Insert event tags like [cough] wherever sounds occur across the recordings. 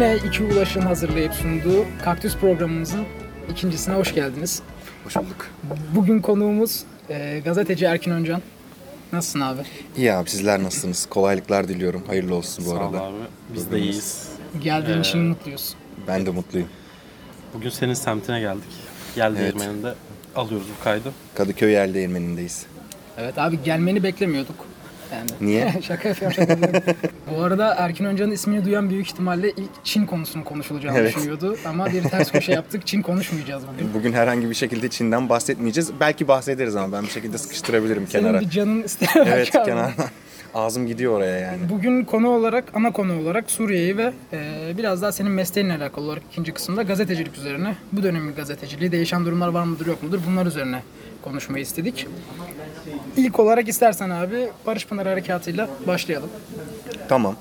Yine iki Ulaş'ın hazırlayıp sunduğu Kaktüs programımızın ikincisine hoş geldiniz. Hoş bulduk. Bugün konuğumuz e, gazeteci Erkin Öncan. Nasılsın abi? İyi abi sizler nasılsınız? Kolaylıklar diliyorum. Hayırlı olsun bu Sağ ol arada. abi. Biz de iyiyiz. Geldiğin Ee, için mutluyuz. Ben de mutluyum. Bugün senin semtine geldik. Gel Evet. değirmeninde alıyoruz bu kaydı. Kadıköy Yel Değirmeni'ndeyiz. Evet abi gelmeni beklemiyorduk. Yani. Niye? [laughs] şaka yapıyorum şaka yapıyorum. Bu arada Erkin Öncan'ın ismini duyan büyük ihtimalle ilk Çin konusunun konuşulacağını Evet. düşünüyordu. Ama bir ters köşe yaptık. Çin konuşmayacağız bugün. Bugün herhangi bir şekilde Çin'den bahsetmeyeceğiz. Belki bahsederiz ama ben bir şekilde sıkıştırabilirim Senin kenara. bir canın isteyen Evet kenardan. Ağzım gidiyor oraya yani. Bugün konu olarak, ana konu olarak Suriye'yi ve e, biraz daha senin mesleğinle alakalı olarak ikinci kısımda gazetecilik üzerine, bu dönemin gazeteciliği, değişen durumlar var mıdır yok mudur bunlar üzerine konuşmayı istedik. İlk olarak istersen abi Barış Pınar Harekatı'yla başlayalım. Tamam.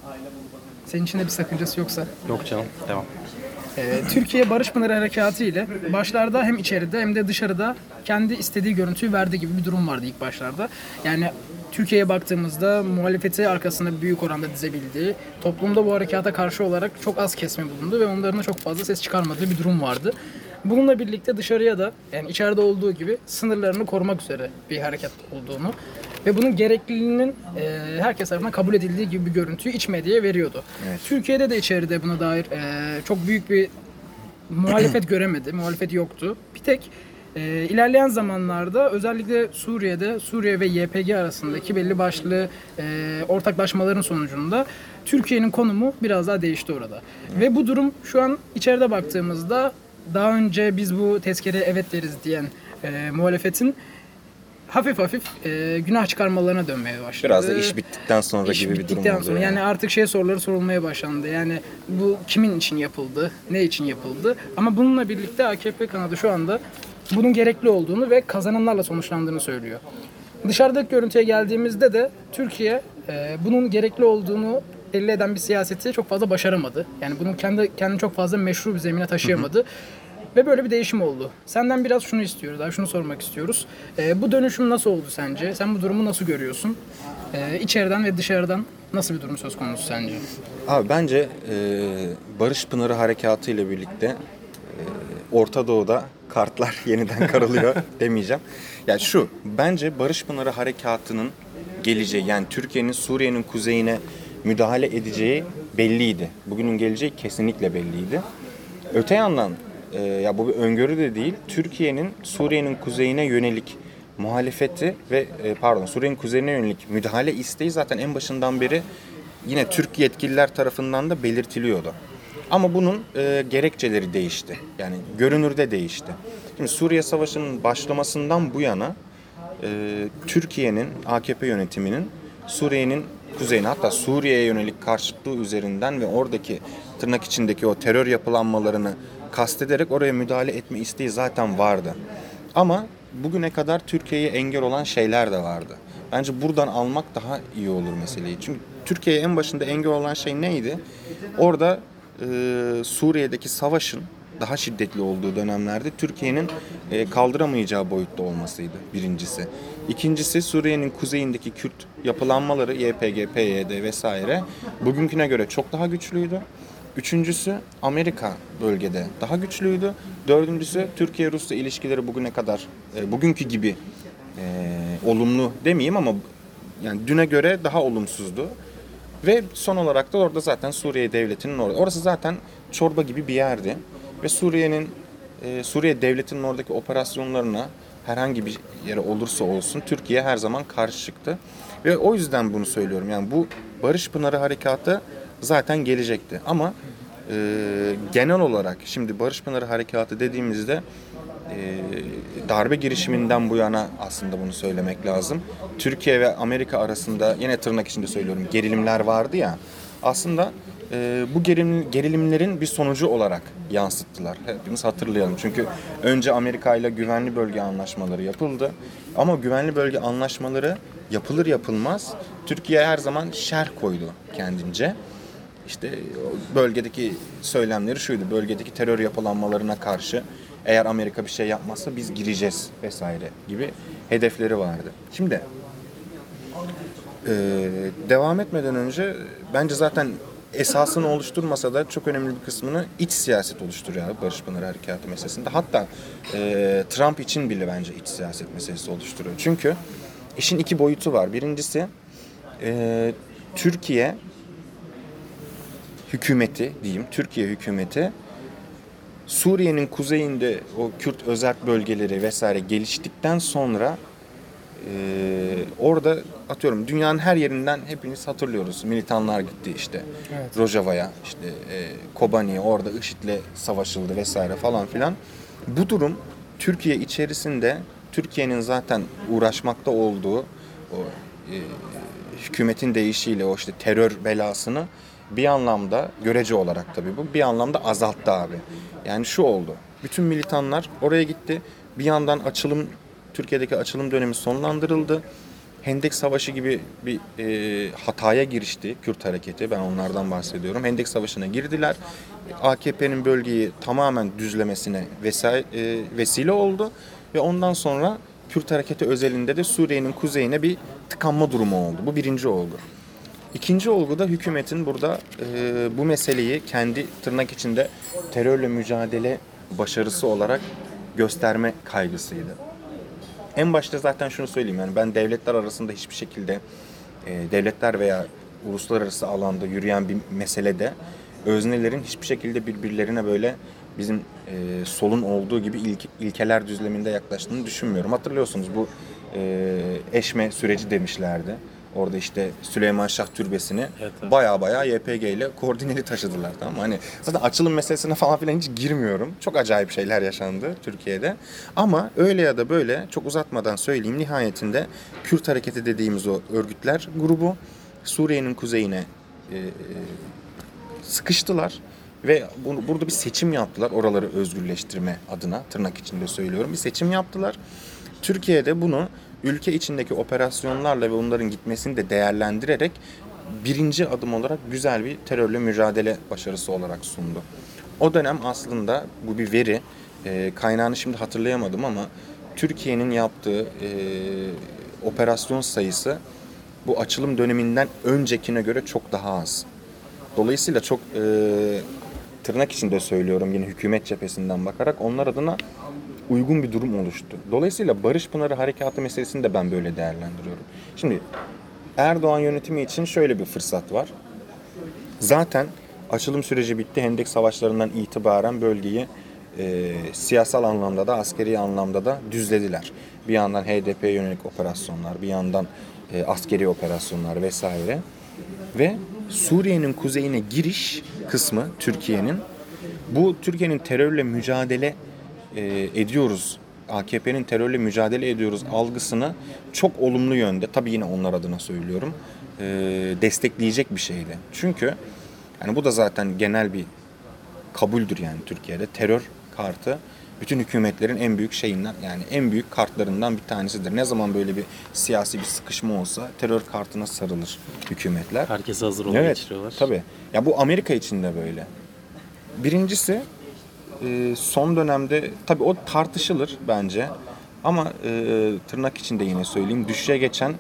Senin için de bir sakıncası yoksa. Yok canım devam. Ee, Türkiye Barış Pınar Harekatı ile başlarda hem içeride hem de dışarıda kendi istediği görüntüyü verdiği gibi bir durum vardı ilk başlarda. Yani Türkiye'ye baktığımızda muhalefeti arkasında büyük oranda dizebildiği, toplumda bu harekata karşı olarak çok az kesme bulundu ve onların da çok fazla ses çıkarmadığı bir durum vardı. Bununla birlikte dışarıya da yani içeride olduğu gibi sınırlarını korumak üzere bir hareket olduğunu ve bunun gerekliliğinin e, herkes tarafından kabul edildiği gibi bir görüntüyü iç medyaya veriyordu. Evet. Türkiye'de de içeride buna dair e, çok büyük bir [clears throat] muhalefet göremedi. Muhalefet yoktu. Bir tek e, ilerleyen zamanlarda özellikle Suriye'de Suriye ve YPG arasındaki belli başlı e, ortaklaşmaların sonucunda Türkiye'nin konumu biraz daha değişti orada. Ve bu durum şu an içeride baktığımızda daha önce biz bu tezkereye evet deriz diyen e, muhalefetin hafif hafif e, günah çıkarmalarına dönmeye başladı. Biraz da iş bittikten sonra İş gibi bir durum bittikten oldu. sonra yani artık şey soruları sorulmaya başlandı. Yani bu kimin için yapıldı, ne için yapıldı? Ama bununla birlikte AKP kanadı şu anda bunun gerekli olduğunu ve kazanımlarla sonuçlandığını söylüyor. Dışarıdaki görüntüye geldiğimizde de Türkiye e, bunun gerekli olduğunu belli eden bir siyaseti çok fazla başaramadı. Yani bunun kendi kendini çok fazla meşru bir zemine taşıyamadı. Ve böyle bir değişim oldu. Senden biraz şunu istiyoruz, daha şunu sormak istiyoruz. Ee, bu dönüşüm nasıl oldu sence? Sen bu durumu nasıl görüyorsun? Ee, içeriden ve dışarıdan nasıl bir durum söz konusu sence? Abi bence e, Barış Pınarı Harekatı ile birlikte e, Orta Doğu'da kartlar [laughs] yeniden karılıyor [laughs] demeyeceğim. Yani şu, bence Barış Pınarı Harekatı'nın geleceği yani Türkiye'nin Suriye'nin kuzeyine müdahale edeceği belliydi. Bugünün geleceği kesinlikle belliydi. Öte yandan e, ya bu bir öngörü de değil. Türkiye'nin Suriye'nin kuzeyine yönelik muhalefeti ve e, pardon Suriye'nin kuzeyine yönelik müdahale isteği zaten en başından beri yine Türk yetkililer tarafından da belirtiliyordu. Ama bunun e, gerekçeleri değişti. Yani görünürde değişti. Şimdi Suriye Savaşı'nın başlamasından bu yana e, Türkiye'nin AKP yönetiminin Suriye'nin kuzeyine hatta Suriye'ye yönelik karşıtlığı üzerinden ve oradaki tırnak içindeki o terör yapılanmalarını kastederek oraya müdahale etme isteği zaten vardı. Ama bugüne kadar Türkiye'ye engel olan şeyler de vardı. Bence buradan almak daha iyi olur meseleyi. Çünkü Türkiye'ye en başında engel olan şey neydi? Orada e, Suriye'deki savaşın daha şiddetli olduğu dönemlerde Türkiye'nin e, kaldıramayacağı boyutta olmasıydı birincisi. İkincisi Suriye'nin kuzeyindeki Kürt yapılanmaları YPG, PYD vesaire bugünküne göre çok daha güçlüydü. Üçüncüsü Amerika bölgede daha güçlüydü. Dördüncüsü Türkiye-Rusya ilişkileri bugüne kadar e, bugünkü gibi e, olumlu demeyeyim ama yani düne göre daha olumsuzdu. Ve son olarak da orada zaten Suriye devletinin orada. Orası zaten çorba gibi bir yerdi. Ve Suriye'nin e, Suriye devletinin oradaki operasyonlarına herhangi bir yere olursa olsun Türkiye her zaman karşı çıktı. Ve o yüzden bunu söylüyorum. Yani bu Barış Pınarı Harekatı zaten gelecekti. Ama e, genel olarak şimdi Barış Pınarı Harekatı dediğimizde e, darbe girişiminden bu yana aslında bunu söylemek lazım. Türkiye ve Amerika arasında yine tırnak içinde söylüyorum gerilimler vardı ya. Aslında e, bu gerilim, gerilimlerin bir sonucu olarak yansıttılar. Hepimiz hatırlayalım. Çünkü önce Amerika ile güvenli bölge anlaşmaları yapıldı. Ama güvenli bölge anlaşmaları yapılır yapılmaz Türkiye her zaman şer koydu kendince. İşte bölgedeki söylemleri şuydu. Bölgedeki terör yapılanmalarına karşı eğer Amerika bir şey yapmazsa biz gireceğiz vesaire gibi hedefleri vardı. Şimdi e, devam etmeden önce bence zaten esasını oluşturmasa da çok önemli bir kısmını iç siyaset oluşturuyor abi Barış Pınar Harekatı meselesinde. Hatta e, Trump için bile bence iç siyaset meselesi oluşturuyor. Çünkü işin iki boyutu var. Birincisi e, Türkiye hükümeti diyeyim, Türkiye hükümeti Suriye'nin kuzeyinde o Kürt özerk bölgeleri vesaire geliştikten sonra e, orada atıyorum dünyanın her yerinden hepiniz hatırlıyoruz. Militanlar gitti işte Evet. Rojava'ya, işte e, Kobani'ye orada IŞİD'le savaşıldı vesaire falan filan. Bu durum Türkiye içerisinde Türkiye'nin zaten uğraşmakta olduğu o e, hükümetin değişiyle o işte terör belasını bir anlamda görece olarak tabii bu bir anlamda azalttı abi. Yani şu oldu. Bütün militanlar oraya gitti. Bir yandan açılım Türkiye'deki açılım dönemi sonlandırıldı. Hendek Savaşı gibi bir e, hataya girişti Kürt hareketi. Ben onlardan bahsediyorum. Hendek Savaşı'na girdiler. AKP'nin bölgeyi tamamen düzlemesine vesaire, e, vesile oldu. Ve ondan sonra Kürt hareketi özelinde de Suriye'nin kuzeyine bir tıkanma durumu oldu. Bu birinci olgu. İkinci olgu da hükümetin burada e, bu meseleyi kendi tırnak içinde terörle mücadele başarısı olarak gösterme kaygısıydı. En başta zaten şunu söyleyeyim yani ben devletler arasında hiçbir şekilde e, devletler veya uluslararası alanda yürüyen bir meselede öznelerin hiçbir şekilde birbirlerine böyle bizim e, solun olduğu gibi ilk, ilkeler düzleminde yaklaştığını düşünmüyorum. Hatırlıyorsunuz bu e, eşme süreci demişlerdi. Orada işte Süleyman Şah Türbesi'ni Evet, evet. baya baya YPG ile koordineli taşıdılar tamam? Hani zaten açılım meselesine falan filan hiç girmiyorum. Çok acayip şeyler yaşandı Türkiye'de. Ama öyle ya da böyle çok uzatmadan söyleyeyim nihayetinde Kürt hareketi dediğimiz o örgütler grubu Suriye'nin kuzeyine e, e, sıkıştılar ve bunu, burada bir seçim yaptılar oraları özgürleştirme adına tırnak içinde söylüyorum bir seçim yaptılar. Türkiye'de bunu ülke içindeki operasyonlarla ve onların gitmesini de değerlendirerek birinci adım olarak güzel bir terörle mücadele başarısı olarak sundu. O dönem aslında bu bir veri e, kaynağını şimdi hatırlayamadım ama Türkiye'nin yaptığı e, operasyon sayısı bu açılım döneminden öncekine göre çok daha az. Dolayısıyla çok e, tırnak içinde söylüyorum yine hükümet cephesinden bakarak onlar adına uygun bir durum oluştu. Dolayısıyla Barış Pınarı Harekatı meselesini de ben böyle değerlendiriyorum. Şimdi Erdoğan yönetimi için şöyle bir fırsat var. Zaten açılım süreci bitti. Hendek savaşlarından itibaren bölgeyi e, siyasal anlamda da askeri anlamda da düzlediler. Bir yandan HDP'ye yönelik operasyonlar, bir yandan e, askeri operasyonlar vesaire. Ve Suriye'nin kuzeyine giriş kısmı Türkiye'nin bu Türkiye'nin terörle mücadele e, ediyoruz. AKP'nin terörle mücadele ediyoruz algısını çok olumlu yönde tabii yine onlar adına söylüyorum e, destekleyecek bir şeydi. Çünkü yani bu da zaten genel bir kabuldür yani Türkiye'de terör kartı bütün hükümetlerin en büyük şeyinden yani en büyük kartlarından bir tanesidir. Ne zaman böyle bir siyasi bir sıkışma olsa terör kartına sarılır hükümetler. Herkese hazır olmak Evet, geçiriyorlar. tabii. Ya bu Amerika için de böyle. Birincisi e, son dönemde tabii o tartışılır bence. Ama e, tırnak içinde yine söyleyeyim düşüşe geçen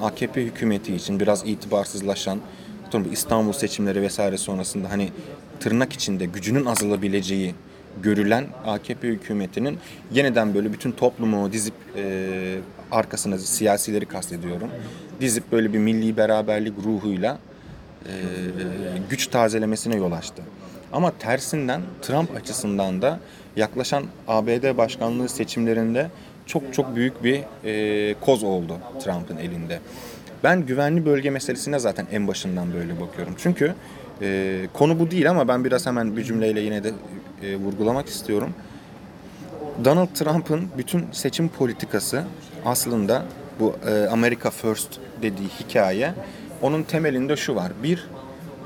AKP hükümeti için biraz itibarsızlaşan İstanbul seçimleri vesaire sonrasında hani tırnak içinde gücünün azalabileceği görülen AKP hükümetinin yeniden böyle bütün toplumu dizip e, arkasına siyasileri kastediyorum. Dizip böyle bir milli beraberlik ruhuyla e, güç tazelemesine yol açtı. Ama tersinden Trump açısından da yaklaşan ABD başkanlığı seçimlerinde çok çok büyük bir e, koz oldu Trump'ın elinde. Ben güvenli bölge meselesine zaten en başından böyle bakıyorum. Çünkü e, konu bu değil ama ben biraz hemen bir cümleyle yine de e, vurgulamak istiyorum. Donald Trump'ın bütün seçim politikası aslında bu e, America First dediği hikaye onun temelinde şu var. Bir,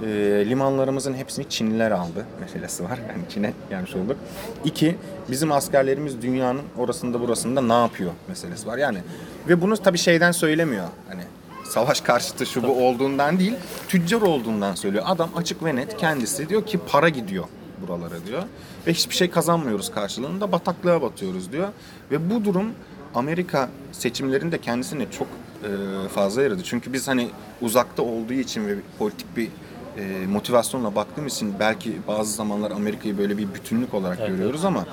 e, limanlarımızın hepsini Çinliler aldı meselesi var. [laughs] Yani Çin'e gelmiş olduk. İki, bizim askerlerimiz dünyanın orasında burasında ne yapıyor meselesi var. Yani ve bunu tabii şeyden söylemiyor. Hani savaş karşıtı şu bu olduğundan değil, tüccar olduğundan söylüyor. Adam açık ve net kendisi diyor ki para gidiyor buralara diyor. Ve hiçbir şey kazanmıyoruz karşılığında bataklığa batıyoruz diyor. Ve bu durum Amerika seçimlerinde kendisine çok e, fazla yaradı. Çünkü biz hani uzakta olduğu için ve politik bir e, motivasyonla baktığım için belki bazı zamanlar Amerika'yı böyle bir bütünlük olarak görüyoruz ama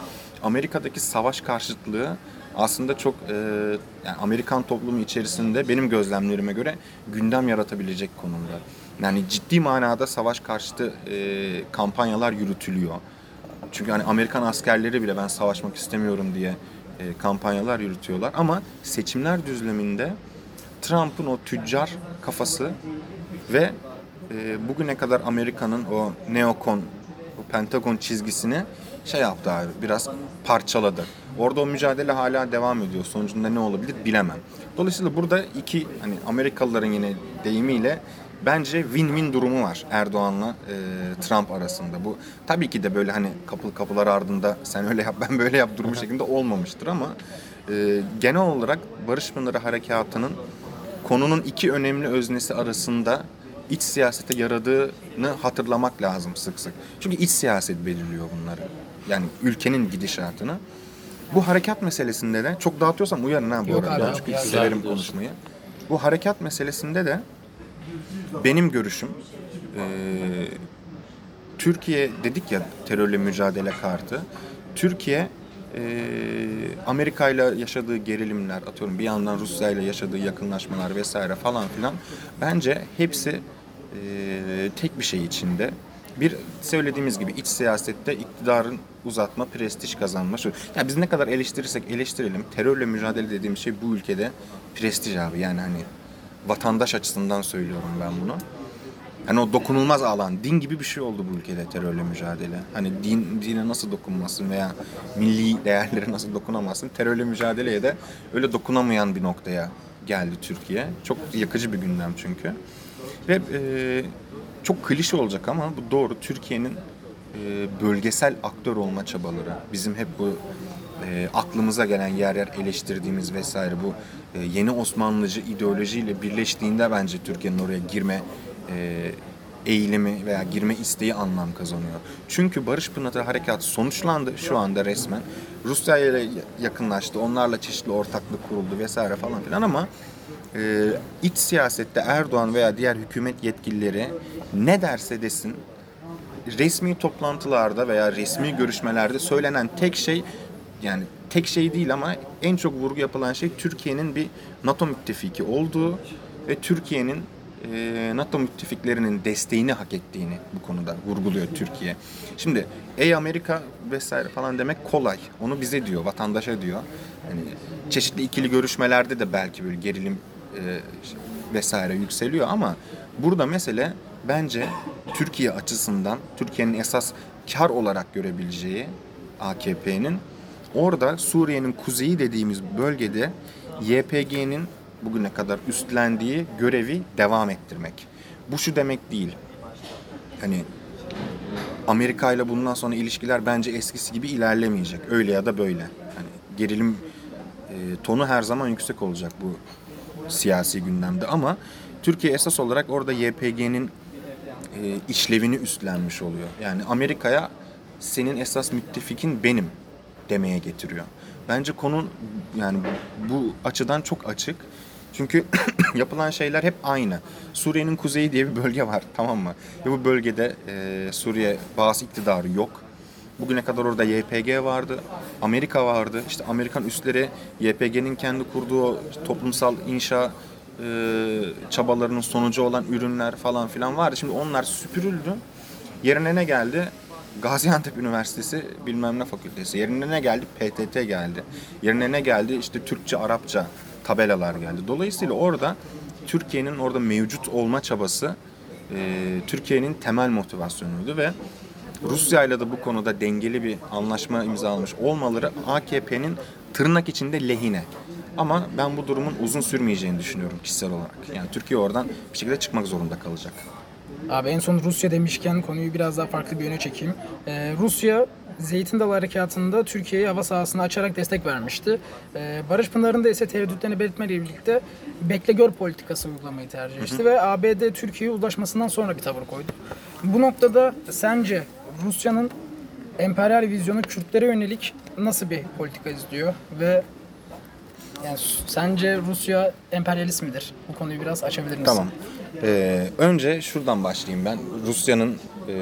Amerika'daki savaş karşıtlığı aslında çok e, yani Amerikan toplumu içerisinde benim gözlemlerime göre gündem yaratabilecek konumda. Yani ciddi manada savaş karşıtı e, kampanyalar yürütülüyor. Çünkü hani Amerikan askerleri bile ben savaşmak istemiyorum diye e, kampanyalar yürütüyorlar. Ama seçimler düzleminde Trump'ın o tüccar kafası ve e, bugüne kadar Amerika'nın o neokon, o Pentagon çizgisini şey yaptı abi biraz parçaladı. Orada o mücadele hala devam ediyor. Sonucunda ne olabilir bilemem. Dolayısıyla burada iki hani Amerikalıların yine deyimiyle bence win-win durumu var Erdoğan'la e, Trump arasında. Bu tabii ki de böyle hani kapı kapılar ardında sen öyle yap [laughs] ben böyle yap durumu şeklinde olmamıştır ama e, genel olarak Barış Pınarı Harekatı'nın konunun iki önemli öznesi arasında iç siyasete yaradığını hatırlamak lazım sık sık. Çünkü iç siyaset belirliyor bunları. Yani ülkenin gidişatını. Bu harekat meselesinde de çok dağıtıyorsam uyarın ha bu Yok arada. abi, Çünkü severim Güzel konuşmayı. Bu harekat meselesinde de benim görüşüm eee, Türkiye dedik ya terörle mücadele kartı. Türkiye eee Amerika ile yaşadığı gerilimler atıyorum bir yandan Rusya ile yaşadığı yakınlaşmalar vesaire falan filan bence hepsi eee, tek bir şey içinde. Bir söylediğimiz gibi iç siyasette iktidarın uzatma, prestij kazanma. Şu, ya biz ne kadar eleştirirsek eleştirelim terörle mücadele dediğim şey bu ülkede prestij abi. Yani hani vatandaş açısından söylüyorum ben bunu. Hani o dokunulmaz alan, din gibi bir şey oldu bu ülkede terörle mücadele. Hani din dine nasıl dokunmasın veya milli değerlere nasıl dokunamazsın. Terörle mücadeleye de öyle dokunamayan bir noktaya geldi Türkiye. Çok yakıcı bir gündem çünkü. Ve e, çok klişe olacak ama bu doğru. Türkiye'nin e, bölgesel aktör olma çabaları. Bizim hep bu e, aklımıza gelen yer yer eleştirdiğimiz vesaire bu e, yeni Osmanlıcı ideolojiyle birleştiğinde bence Türkiye'nin oraya girme e, eğilimi veya girme isteği anlam kazanıyor. Çünkü Barış Pınarı Harekatı sonuçlandı şu anda resmen. Rusya ile yakınlaştı, onlarla çeşitli ortaklık kuruldu vesaire falan filan ama e, iç siyasette Erdoğan veya diğer hükümet yetkilileri ne derse desin resmi toplantılarda veya resmi görüşmelerde söylenen tek şey yani tek şey değil ama en çok vurgu yapılan şey Türkiye'nin bir NATO müttefiki olduğu ve Türkiye'nin e, NATO müttefiklerinin desteğini hak ettiğini bu konuda vurguluyor Türkiye. Şimdi ey Amerika vesaire falan demek kolay. Onu bize diyor, vatandaşa diyor. Hani çeşitli ikili görüşmelerde de belki böyle gerilim e, vesaire yükseliyor ama burada mesele bence Türkiye açısından Türkiye'nin esas kar olarak görebileceği AKP'nin orada Suriye'nin kuzeyi dediğimiz bölgede YPG'nin bugüne kadar üstlendiği görevi devam ettirmek. Bu şu demek değil. Hani Amerika ile bundan sonra ilişkiler bence eskisi gibi ilerlemeyecek. Öyle ya da böyle. Hani gerilim e, tonu her zaman yüksek olacak bu siyasi gündemde ama Türkiye esas olarak orada YPG'nin e, işlevini üstlenmiş oluyor. Yani Amerika'ya senin esas müttefikin benim demeye getiriyor. Bence konu yani bu açıdan çok açık. Çünkü [coughs] yapılan şeyler hep aynı. Suriye'nin kuzeyi diye bir bölge var tamam mı? Ve bu bölgede e, Suriye bağımsız iktidarı yok. Bugüne kadar orada YPG vardı, Amerika vardı. İşte Amerikan üsleri YPG'nin kendi kurduğu toplumsal inşa e, çabalarının sonucu olan ürünler falan filan vardı. Şimdi onlar süpürüldü. Yerine ne geldi? Gaziantep Üniversitesi bilmem ne fakültesi. Yerine ne geldi? PTT geldi. Yerine ne geldi? İşte Türkçe, Arapça tabelalar geldi. Dolayısıyla orada Türkiye'nin orada mevcut olma çabası e, Türkiye'nin temel motivasyonuydu ve Rusya ile de bu konuda dengeli bir anlaşma imzalamış olmaları AKP'nin tırnak içinde lehine. Ama ben bu durumun uzun sürmeyeceğini düşünüyorum kişisel olarak. Yani Türkiye oradan bir şekilde çıkmak zorunda kalacak. Abi en son Rusya demişken konuyu biraz daha farklı bir yöne çekeyim. Ee, Rusya Zeytin Dalı Harekatı'nda Türkiye'ye hava sahasını açarak destek vermişti. Ee, Barış Pınarı'nda ise tereddütlerini belirtmeyle birlikte bekle gör politikası uygulamayı tercih etti ve ABD Türkiye'ye uzlaşmasından sonra bir tavır koydu. Bu noktada sence Rusya'nın emperyal vizyonu Kürtlere yönelik nasıl bir politika izliyor ve yani sence Rusya emperyalist midir? Bu konuyu biraz açabilir misin? Tamam. Ee, önce şuradan başlayayım ben. Rusya'nın e,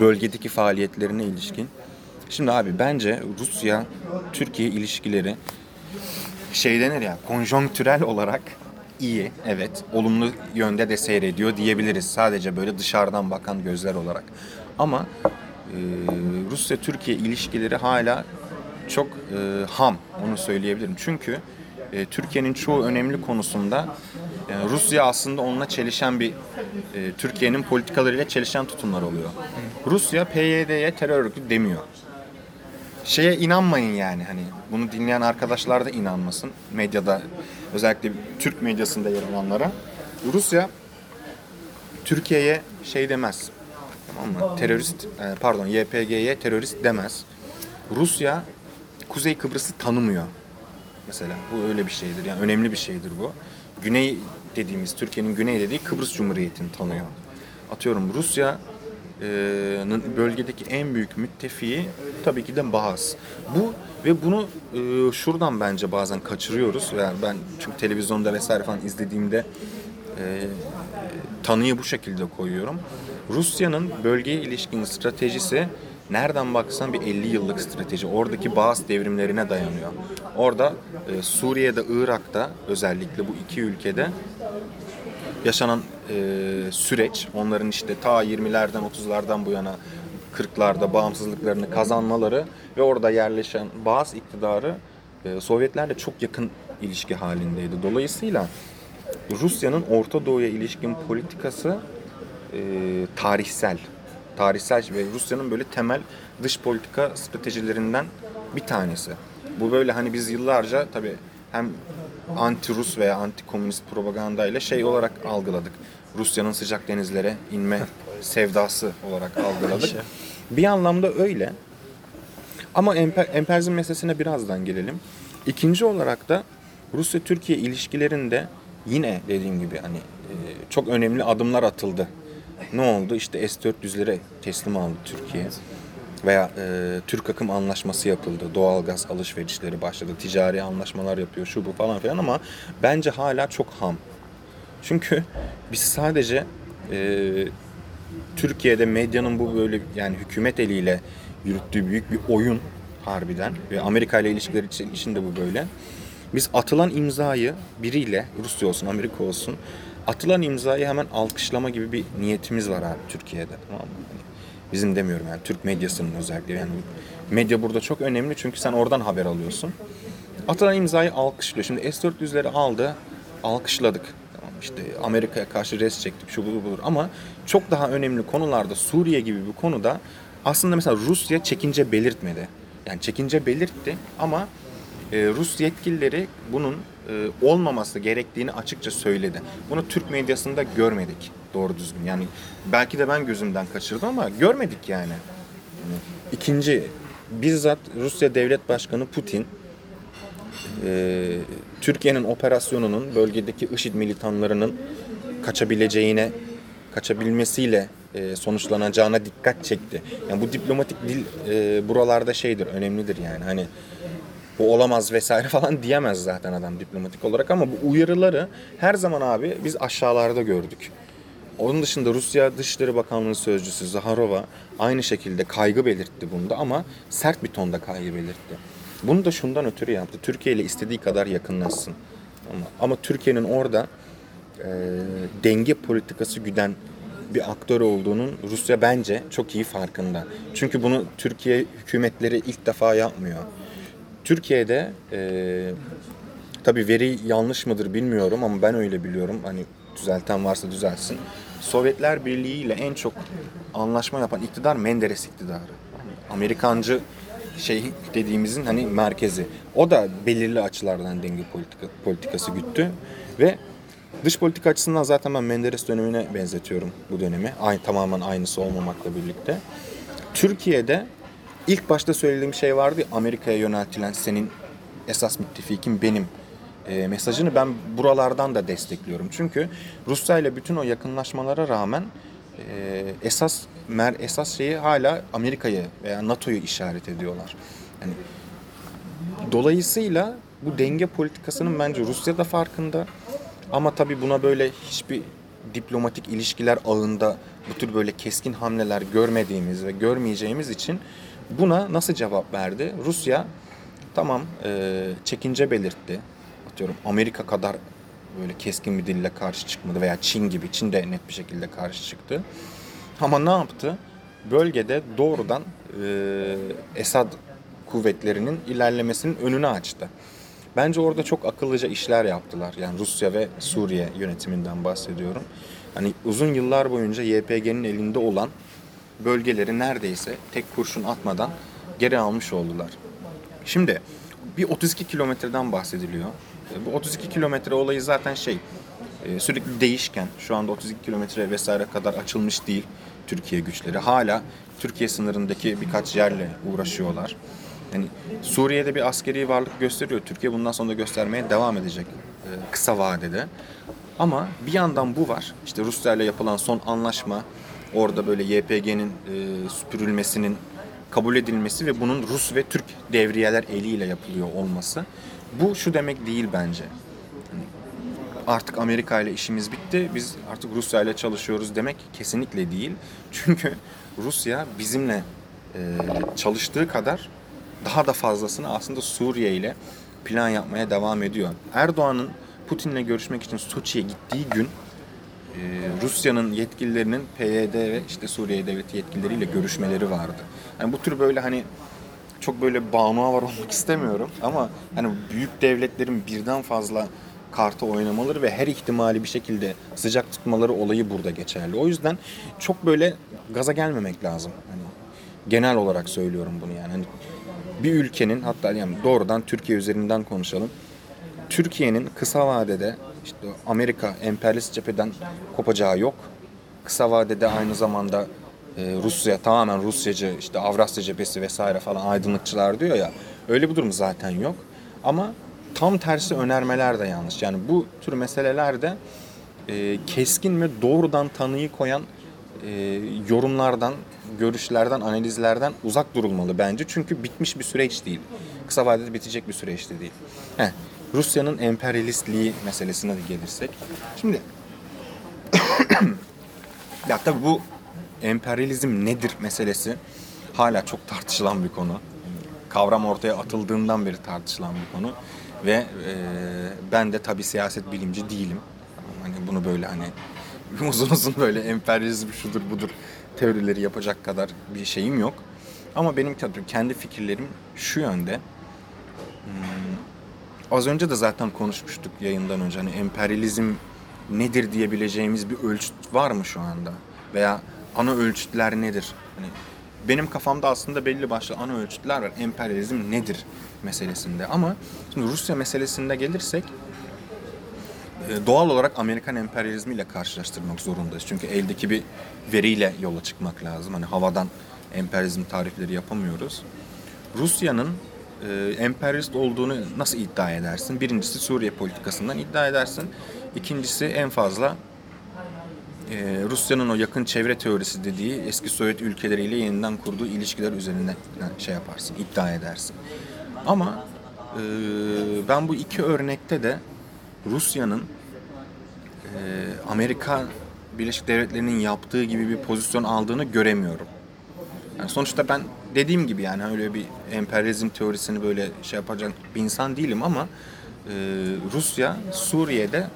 bölgedeki faaliyetlerine ilişkin. Şimdi abi bence Rusya-Türkiye ilişkileri şey denir ya konjonktürel olarak iyi evet olumlu yönde de seyrediyor diyebiliriz. Sadece böyle dışarıdan bakan gözler olarak. Ama e, Rusya Türkiye ilişkileri hala çok e, ham onu söyleyebilirim. Çünkü e, Türkiye'nin çoğu önemli konusunda e, Rusya aslında onunla çelişen bir e, Türkiye'nin politikalarıyla çelişen tutumlar oluyor. Rusya PYD'ye terör örgütü demiyor. Şeye inanmayın yani hani bunu dinleyen arkadaşlar da inanmasın. Medyada özellikle Türk medyasında yer alanlara. Rusya Türkiye'ye şey demez. Tamam mı? Terörist e, pardon YPG'ye terörist demez. Rusya Kuzey Kıbrıs'ı tanımıyor mesela. Bu öyle bir şeydir. Yani önemli bir şeydir bu. Güney dediğimiz Türkiye'nin güney dediği Kıbrıs Cumhuriyeti'ni tanıyor. Atıyorum Rusya Rusya'nın bölgedeki en büyük müttefiği tabii ki de Bahas. Bu ve bunu e, şuradan bence bazen kaçırıyoruz. Yani ben çünkü televizyonda vesaire falan izlediğimde e, tanıyı bu şekilde koyuyorum. Rusya'nın bölgeye ilişkin stratejisi nereden baksan bir 50 yıllık strateji. Oradaki Bahas devrimlerine dayanıyor. Orada e, Suriye'de, Irak'ta özellikle bu iki ülkede yaşanan e, süreç, onların işte ta 20'lerden 30'lardan bu yana 40'larda bağımsızlıklarını kazanmaları ve orada yerleşen bazı iktidarı e, Sovyetlerle çok yakın ilişki halindeydi. Dolayısıyla Rusya'nın Orta Doğu'ya ilişkin politikası e, tarihsel. Tarihsel ve Rusya'nın böyle temel dış politika stratejilerinden bir tanesi. Bu böyle hani biz yıllarca tabii hem anti-Rus veya anti-komünist propaganda ile şey olarak algıladık. Rusya'nın sıcak denizlere inme [laughs] sevdası olarak algıladık. Bir anlamda öyle. Ama emper, emperyalizm meselesine birazdan gelelim. İkinci olarak da Rusya-Türkiye ilişkilerinde yine dediğim gibi hani e, çok önemli adımlar atıldı. Ne oldu? İşte S-400'lere teslim aldı Türkiye. Veya e, Türk akım anlaşması yapıldı. Doğalgaz alışverişleri başladı. Ticari anlaşmalar yapıyor şu bu falan filan ama bence hala çok ham. Çünkü biz sadece e, Türkiye'de medyanın bu böyle yani hükümet eliyle yürüttüğü büyük bir oyun harbiden ve Amerika ile ilişkiler için, için de bu böyle. Biz atılan imzayı biriyle Rusya olsun Amerika olsun atılan imzayı hemen alkışlama gibi bir niyetimiz var abi Türkiye'de tamam mı? Hani bizim demiyorum yani Türk medyasının özellikle yani medya burada çok önemli çünkü sen oradan haber alıyorsun. Atılan imzayı alkışlıyor. Şimdi S-400'leri aldı, alkışladık. Tamam işte Amerika'ya karşı res çektik, şu budur budur. Ama çok daha önemli konularda Suriye gibi bir konuda aslında mesela Rusya çekince belirtmedi. Yani çekince belirtti ama e, Rus yetkilileri bunun e, olmaması gerektiğini açıkça söyledi. Bunu Türk medyasında görmedik doğru düzgün. Yani belki de ben gözümden kaçırdım ama görmedik yani. İkinci, bizzat Rusya Devlet Başkanı Putin e, Türkiye'nin operasyonunun bölgedeki IŞİD militanlarının kaçabileceğine, kaçabilmesiyle e, sonuçlanacağına dikkat çekti. Yani bu diplomatik dil e, buralarda şeydir, önemlidir yani. Hani bu olamaz vesaire [laughs] falan diyemez zaten adam diplomatik olarak ama bu uyarıları her zaman abi biz aşağılarda gördük. Onun dışında Rusya Dışişleri Bakanlığı Sözcüsü Zaharova aynı şekilde kaygı belirtti bunda ama sert bir tonda kaygı belirtti. Bunu da şundan ötürü yaptı. Türkiye ile istediği kadar yakınlaşsın. Ama, ama Türkiye'nin orada e, denge politikası güden bir aktör olduğunun Rusya bence çok iyi farkında. Çünkü bunu Türkiye hükümetleri ilk defa yapmıyor. Türkiye'de e, tabii veri yanlış mıdır bilmiyorum ama ben öyle biliyorum. Hani düzelten varsa düzelsin. Sovyetler Birliği ile en çok anlaşma yapan iktidar Menderes iktidarı. Amerikancı şey dediğimizin hani merkezi. O da belirli açılardan denge politika, politikası güttü ve dış politika açısından zaten ben Menderes dönemine benzetiyorum bu dönemi. Aynı tamamen aynısı olmamakla birlikte. Türkiye'de ilk başta söylediğim şey vardı ya, Amerika'ya yöneltilen senin esas müttefikin benim e, mesajını ben buralardan da destekliyorum. Çünkü Rusya ile bütün o yakınlaşmalara rağmen e, esas mer esas şeyi hala Amerika'yı veya NATO'yu işaret ediyorlar. Yani dolayısıyla bu denge politikasının bence Rusya da farkında. Ama tabii buna böyle hiçbir diplomatik ilişkiler ağında bu tür böyle keskin hamleler görmediğimiz ve görmeyeceğimiz için buna nasıl cevap verdi? Rusya tamam e, çekince belirtti. Atıyorum Amerika kadar böyle keskin bir dille karşı çıkmadı veya Çin gibi. Çin de net bir şekilde karşı çıktı. Ama ne yaptı? Bölgede doğrudan e, Esad kuvvetlerinin ilerlemesinin önünü açtı. Bence orada çok akıllıca işler yaptılar. Yani Rusya ve Suriye yönetiminden bahsediyorum. Hani uzun yıllar boyunca YPG'nin elinde olan bölgeleri neredeyse tek kurşun atmadan geri almış oldular. Şimdi bir 32 kilometreden bahsediliyor. E, Bu 32 kilometre olayı zaten şey e, sürekli değişken. Şu anda 32 kilometre vesaire kadar açılmış değil Türkiye güçleri. Hala Türkiye sınırındaki birkaç yerle uğraşıyorlar. Yani Suriye'de bir askeri varlık gösteriyor. Türkiye bundan sonra da göstermeye devam edecek e, kısa vadede. Ama bir yandan bu var. İşte Rusya ile yapılan son anlaşma orada böyle YPG'nin e, süpürülmesinin kabul edilmesi ve bunun Rus ve Türk devriyeler eliyle yapılıyor olması. Bu şu demek değil bence. Hani artık Amerika ile işimiz bitti. Biz artık Rusya ile çalışıyoruz demek kesinlikle değil. Çünkü Rusya bizimle e, çalıştığı kadar daha da fazlasını aslında Suriye ile plan yapmaya devam ediyor. Erdoğan'ın Putin'le görüşmek için Soçi'ye gittiği gün e, Rusya'nın yetkililerinin PYD ve işte Suriye devleti yetkilileriyle görüşmeleri vardı. Yani bu tür böyle hani çok böyle bağımlı var olmak istemiyorum ama hani büyük devletlerin birden fazla kartı oynamaları ve her ihtimali bir şekilde sıcak tutmaları olayı burada geçerli. O yüzden çok böyle gaza gelmemek lazım. Hani genel olarak söylüyorum bunu yani. Hani bir ülkenin hatta yani doğrudan Türkiye üzerinden konuşalım. Türkiye'nin kısa vadede işte Amerika emperyalist cepheden kopacağı yok. Kısa vadede aynı zamanda e, Rusya tamamen Rusyacı işte Avrasya cephesi vesaire falan aydınlıkçılar diyor ya. Öyle bir durum zaten yok. Ama tam tersi önermeler de yanlış. Yani bu tür meselelerde e, keskin ve doğrudan tanıyı koyan e, yorumlardan, görüşlerden, analizlerden uzak durulmalı bence. Çünkü bitmiş bir süreç değil. Kısa vadede bitecek bir süreç de değil. Heh, Rusya'nın emperyalistliği meselesine de gelirsek. Şimdi [coughs] ya tabii bu emperyalizm nedir meselesi hala çok tartışılan bir konu. Kavram ortaya atıldığından beri tartışılan bir konu. Ve e, ben de tabii siyaset bilimci değilim. Hani bunu böyle hani [laughs] uzun uzun böyle emperyalizm şudur budur teorileri yapacak kadar bir şeyim yok. Ama benim kendi fikirlerim şu yönde. Hmm, az önce de zaten konuşmuştuk yayından önce. Hani emperyalizm nedir diyebileceğimiz bir ölçüt var mı şu anda? Veya ana ölçütler nedir? Hani benim kafamda aslında belli başlı ana ölçütler var. Emperyalizm nedir meselesinde. Ama şimdi Rusya meselesinde gelirsek doğal olarak Amerikan emperyalizmiyle karşılaştırmak zorundayız. Çünkü eldeki bir veriyle yola çıkmak lazım. Hani havadan emperyalizm tarifleri yapamıyoruz. Rusya'nın e, emperyalist olduğunu nasıl iddia edersin? Birincisi Suriye politikasından iddia edersin. İkincisi en fazla e, Rusya'nın o yakın çevre teorisi dediği eski Sovyet ülkeleriyle yeniden kurduğu ilişkiler üzerine şey yaparsın, iddia edersin. Ama e, ben bu iki örnekte de Rusya'nın e, Amerika Birleşik Devletleri'nin yaptığı gibi bir pozisyon aldığını göremiyorum. Yani sonuçta ben dediğim gibi yani öyle bir emperyalizm teorisini böyle şey yapacak bir insan değilim ama e, Rusya Suriye'de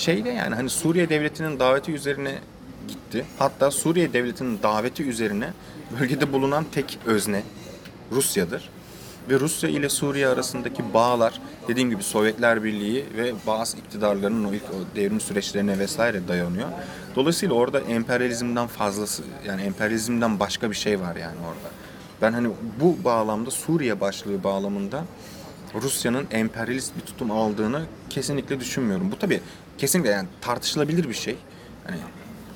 şeyde yani hani Suriye devletinin daveti üzerine gitti. Hatta Suriye devletinin daveti üzerine bölgede bulunan tek özne Rusya'dır. Ve Rusya ile Suriye arasındaki bağlar dediğim gibi Sovyetler Birliği ve bazı iktidarların o ilk o devrim süreçlerine vesaire dayanıyor. Dolayısıyla orada emperyalizmden fazlası yani emperyalizmden başka bir şey var yani orada. Ben hani bu bağlamda Suriye başlığı bağlamında Rusya'nın emperyalist bir tutum aldığını kesinlikle düşünmüyorum. Bu tabii kesinlikle yani tartışılabilir bir şey. Hani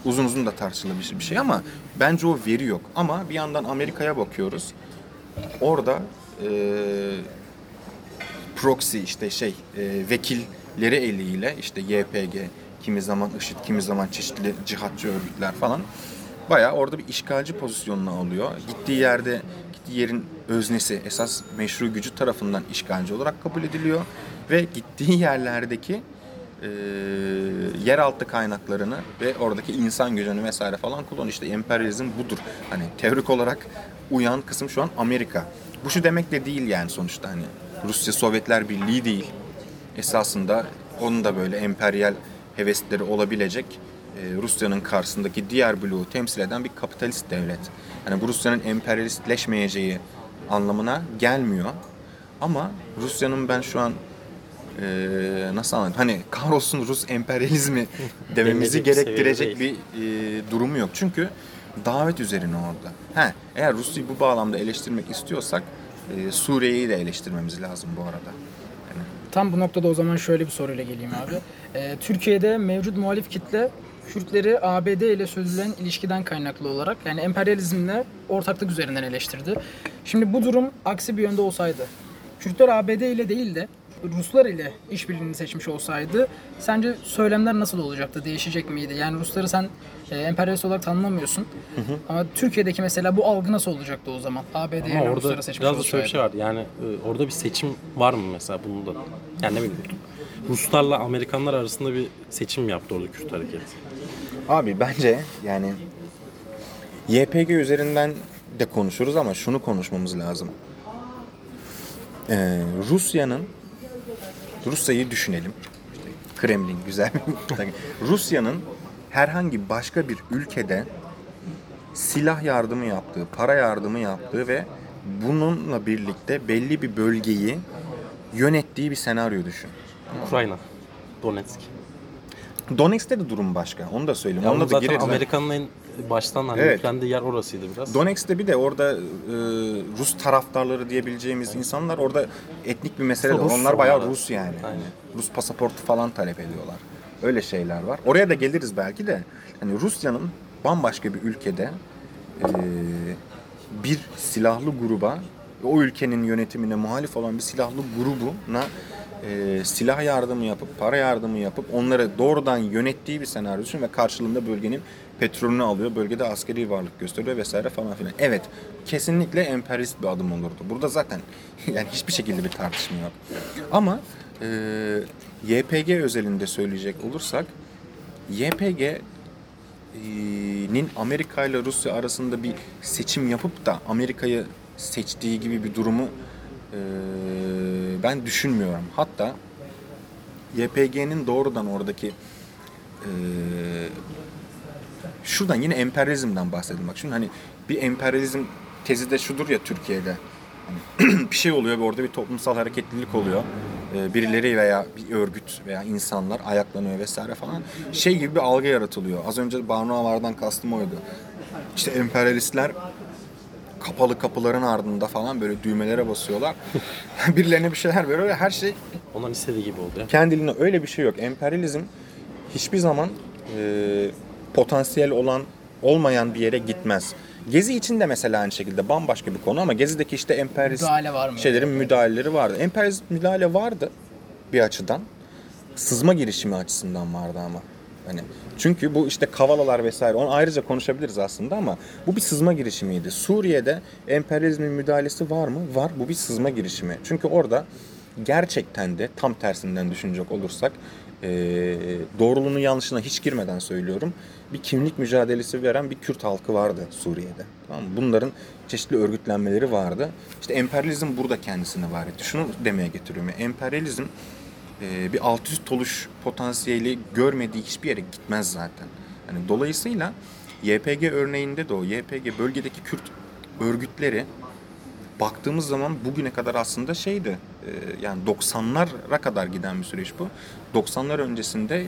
uzun uzun da tartışılabilir bir şey ama bence o veri yok. Ama bir yandan Amerika'ya bakıyoruz. Orada e, proxy işte şey e, vekilleri eliyle işte YPG kimi zaman IŞİD kimi zaman çeşitli cihatçı örgütler falan bayağı orada bir işgalci pozisyonunu alıyor. Gittiği yerde gittiği yerin öznesi esas meşru gücü tarafından işgalci olarak kabul ediliyor ve gittiği yerlerdeki e, yeraltı kaynaklarını ve oradaki insan gücünü vesaire falan kullan. İşte emperyalizm budur. Hani teorik olarak uyan kısım şu an Amerika. Bu şu demek de değil yani sonuçta hani Rusya Sovyetler Birliği değil. Esasında onun da böyle emperyal hevesleri olabilecek e, Rusya'nın karşısındaki diğer bloğu temsil eden bir kapitalist devlet. Yani bu Rusya'nın emperyalistleşmeyeceği anlamına gelmiyor. Ama Rusya'nın ben şu an e, nasıl anlatayım? Hani kahrolsun Rus emperyalizmi [laughs] dememizi gerektirecek bir e, durumu yok. Çünkü davet üzerine orada. He, eğer Rusya'yı bu bağlamda eleştirmek istiyorsak e, Suriye'yi de eleştirmemiz lazım bu arada. Yani Tam bu noktada o zaman şöyle bir soruyla geleyim abi. Ee, Türkiye'de mevcut muhalif kitle Kürtleri ABD ile sürdürülen ilişkiden kaynaklı olarak yani emperyalizmle ortaklık üzerinden eleştirdi. Şimdi bu durum aksi bir yönde olsaydı, Kürtler ABD ile değil de Ruslar ile işbirliğini seçmiş olsaydı sence söylemler nasıl olacaktı? Değişecek miydi? Yani Rusları sen e, emperyalist olarak tanımlamıyorsun. Ama Türkiye'deki mesela bu algı nasıl olacaktı o zaman? ABD orada Rusları seçmiş biraz da şöyle bir şey var. Yani e, orada bir seçim var mı mesela bunda? Yani ne bileyim Ruslarla Amerikanlar arasında bir seçim yaptı orada Kürt hareketi. Abi bence yani YPG üzerinden de konuşuruz ama şunu konuşmamız lazım. Ee, Rusya'nın Rusya'yı düşünelim. İşte Kremlin güzel. [laughs] Rusya'nın herhangi başka bir ülkede silah yardımı yaptığı, para yardımı yaptığı ve bununla birlikte belli bir bölgeyi yönettiği bir senaryo düşün. Ukrayna, Donetsk. Donetsk'te de durum başka. Onu da söyleyeyim. Ya Onunla onu da zaten gireriz. Amerika'nın en baştan hani Evet. yüklendiği yer orasıydı biraz. Donetsk'te bir de orada e, Rus taraftarları diyebileceğimiz insanlar orada etnik bir mesele de. Rus Onlar bayağı. Rus yani. Aynen. Rus pasaportu falan talep ediyorlar. Öyle şeyler var. Oraya da geliriz belki de. Hani Rusya'nın bambaşka bir ülkede e, bir silahlı gruba o ülkenin yönetimine muhalif olan bir silahlı grubuna e, silah yardımı yapıp para yardımı yapıp onları doğrudan yönettiği bir senaryo düşün ve karşılığında bölgenin petrolünü alıyor. Bölgede askeri varlık gösteriyor vesaire falan filan. Evet kesinlikle emperyalist bir adım olurdu. Burada zaten [laughs] yani hiçbir şekilde bir tartışma yok. Ama e, YPG özelinde söyleyecek olursak YPG nin Amerika ile Rusya arasında bir seçim yapıp da Amerika'yı seçtiği gibi bir durumu e, ben düşünmüyorum. Hatta YPG'nin doğrudan oradaki e, şuradan yine emperyalizmden bahsedelim. Bak şimdi hani bir emperyalizm tezi de şudur ya Türkiye'de. Hani [clears throat] bir şey oluyor ve orada bir toplumsal hareketlilik oluyor. Ee, birileri veya bir örgüt veya insanlar ayaklanıyor vesaire falan. Şey gibi bir algı yaratılıyor. Az önce Banu Avar'dan kastım oydu. İşte emperyalistler kapalı kapıların ardında falan böyle düğmelere basıyorlar. [laughs] Birilerine bir şeyler veriyor ve her şey Onların istediği gibi oldu kendiliğine öyle bir şey yok. Emperyalizm hiçbir zaman e, potansiyel olan olmayan bir yere gitmez. Gezi için de mesela aynı şekilde bambaşka bir konu ama Gezi'deki işte emperyalist Müdahale var mı? şeylerin müdahaleleri vardı. Emperyalist müdahale vardı bir açıdan. Sızma girişimi açısından vardı ama. Hani çünkü bu işte Kavalalar vesaire onu ayrıca konuşabiliriz aslında ama bu bir sızma girişimiydi. Suriye'de emperyalizmin müdahalesi var mı? Var. Bu bir sızma girişimi. Çünkü orada gerçekten de tam tersinden düşünecek olursak eee doğruluğunu yanlışına hiç girmeden söylüyorum. Bir kimlik mücadelesi veren bir Kürt halkı vardı Suriye'de. Tamam? Bunların çeşitli örgütlenmeleri vardı. İşte emperyalizm burada kendisini var etti. Şunu demeye getiriyorum. ya, Emperyalizm e, bir alt üst oluş potansiyeli görmediği hiçbir yere gitmez zaten. Yani dolayısıyla YPG örneğinde de o YPG bölgedeki Kürt örgütleri baktığımız zaman bugüne kadar aslında şeydi e, yani 90'lara kadar giden bir süreç bu. 90'lar öncesinde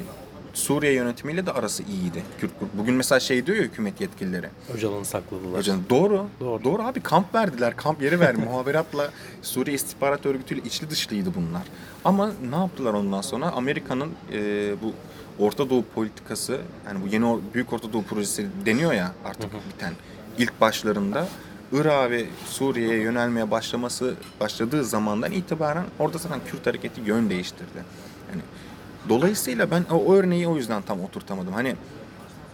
Suriye yönetimiyle de arası iyiydi Kürt grup. Bugün mesela şey diyor ya hükümet yetkilileri. Öcalan'ı sakladılar. Hocam doğru. Doğru. Doğru. abi kamp verdiler. Kamp yeri verdi. [laughs] Muhaberatla Suriye İstihbarat Örgütü'yle içli dışlıydı bunlar. Ama ne yaptılar ondan sonra? Amerika'nın e, bu Orta Doğu politikası yani bu yeni Büyük Orta Doğu projesi deniyor ya artık biten ilk başlarında Irak'a ve Suriye'ye yönelmeye başlaması başladığı zamandan itibaren orada zaten Kürt hareketi yön değiştirdi. Yani dolayısıyla ben o, örneği o yüzden tam oturtamadım. Hani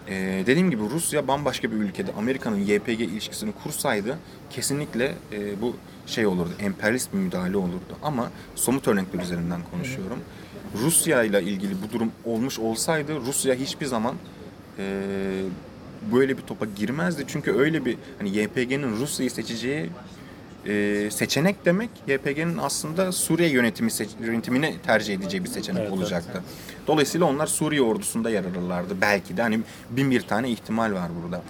Ee, dediğim gibi Rusya bambaşka bir ülkede Amerika'nın YPG ilişkisini kursaydı kesinlikle e, bu şey olurdu, emperyalist bir müdahale olurdu. Ama somut örnekler üzerinden konuşuyorum. Rusya ile ilgili bu durum olmuş olsaydı Rusya hiçbir zaman e, böyle bir topa girmezdi. Çünkü öyle bir hani YPG'nin Rusya'yı seçeceği e, seçenek demek YPG'nin aslında Suriye yönetimi yönetimini tercih edeceği bir seçenek Evet, olacaktı. Dolayısıyla onlar Suriye ordusunda yer alırlardı. Belki de hani bin bir tane ihtimal var burada.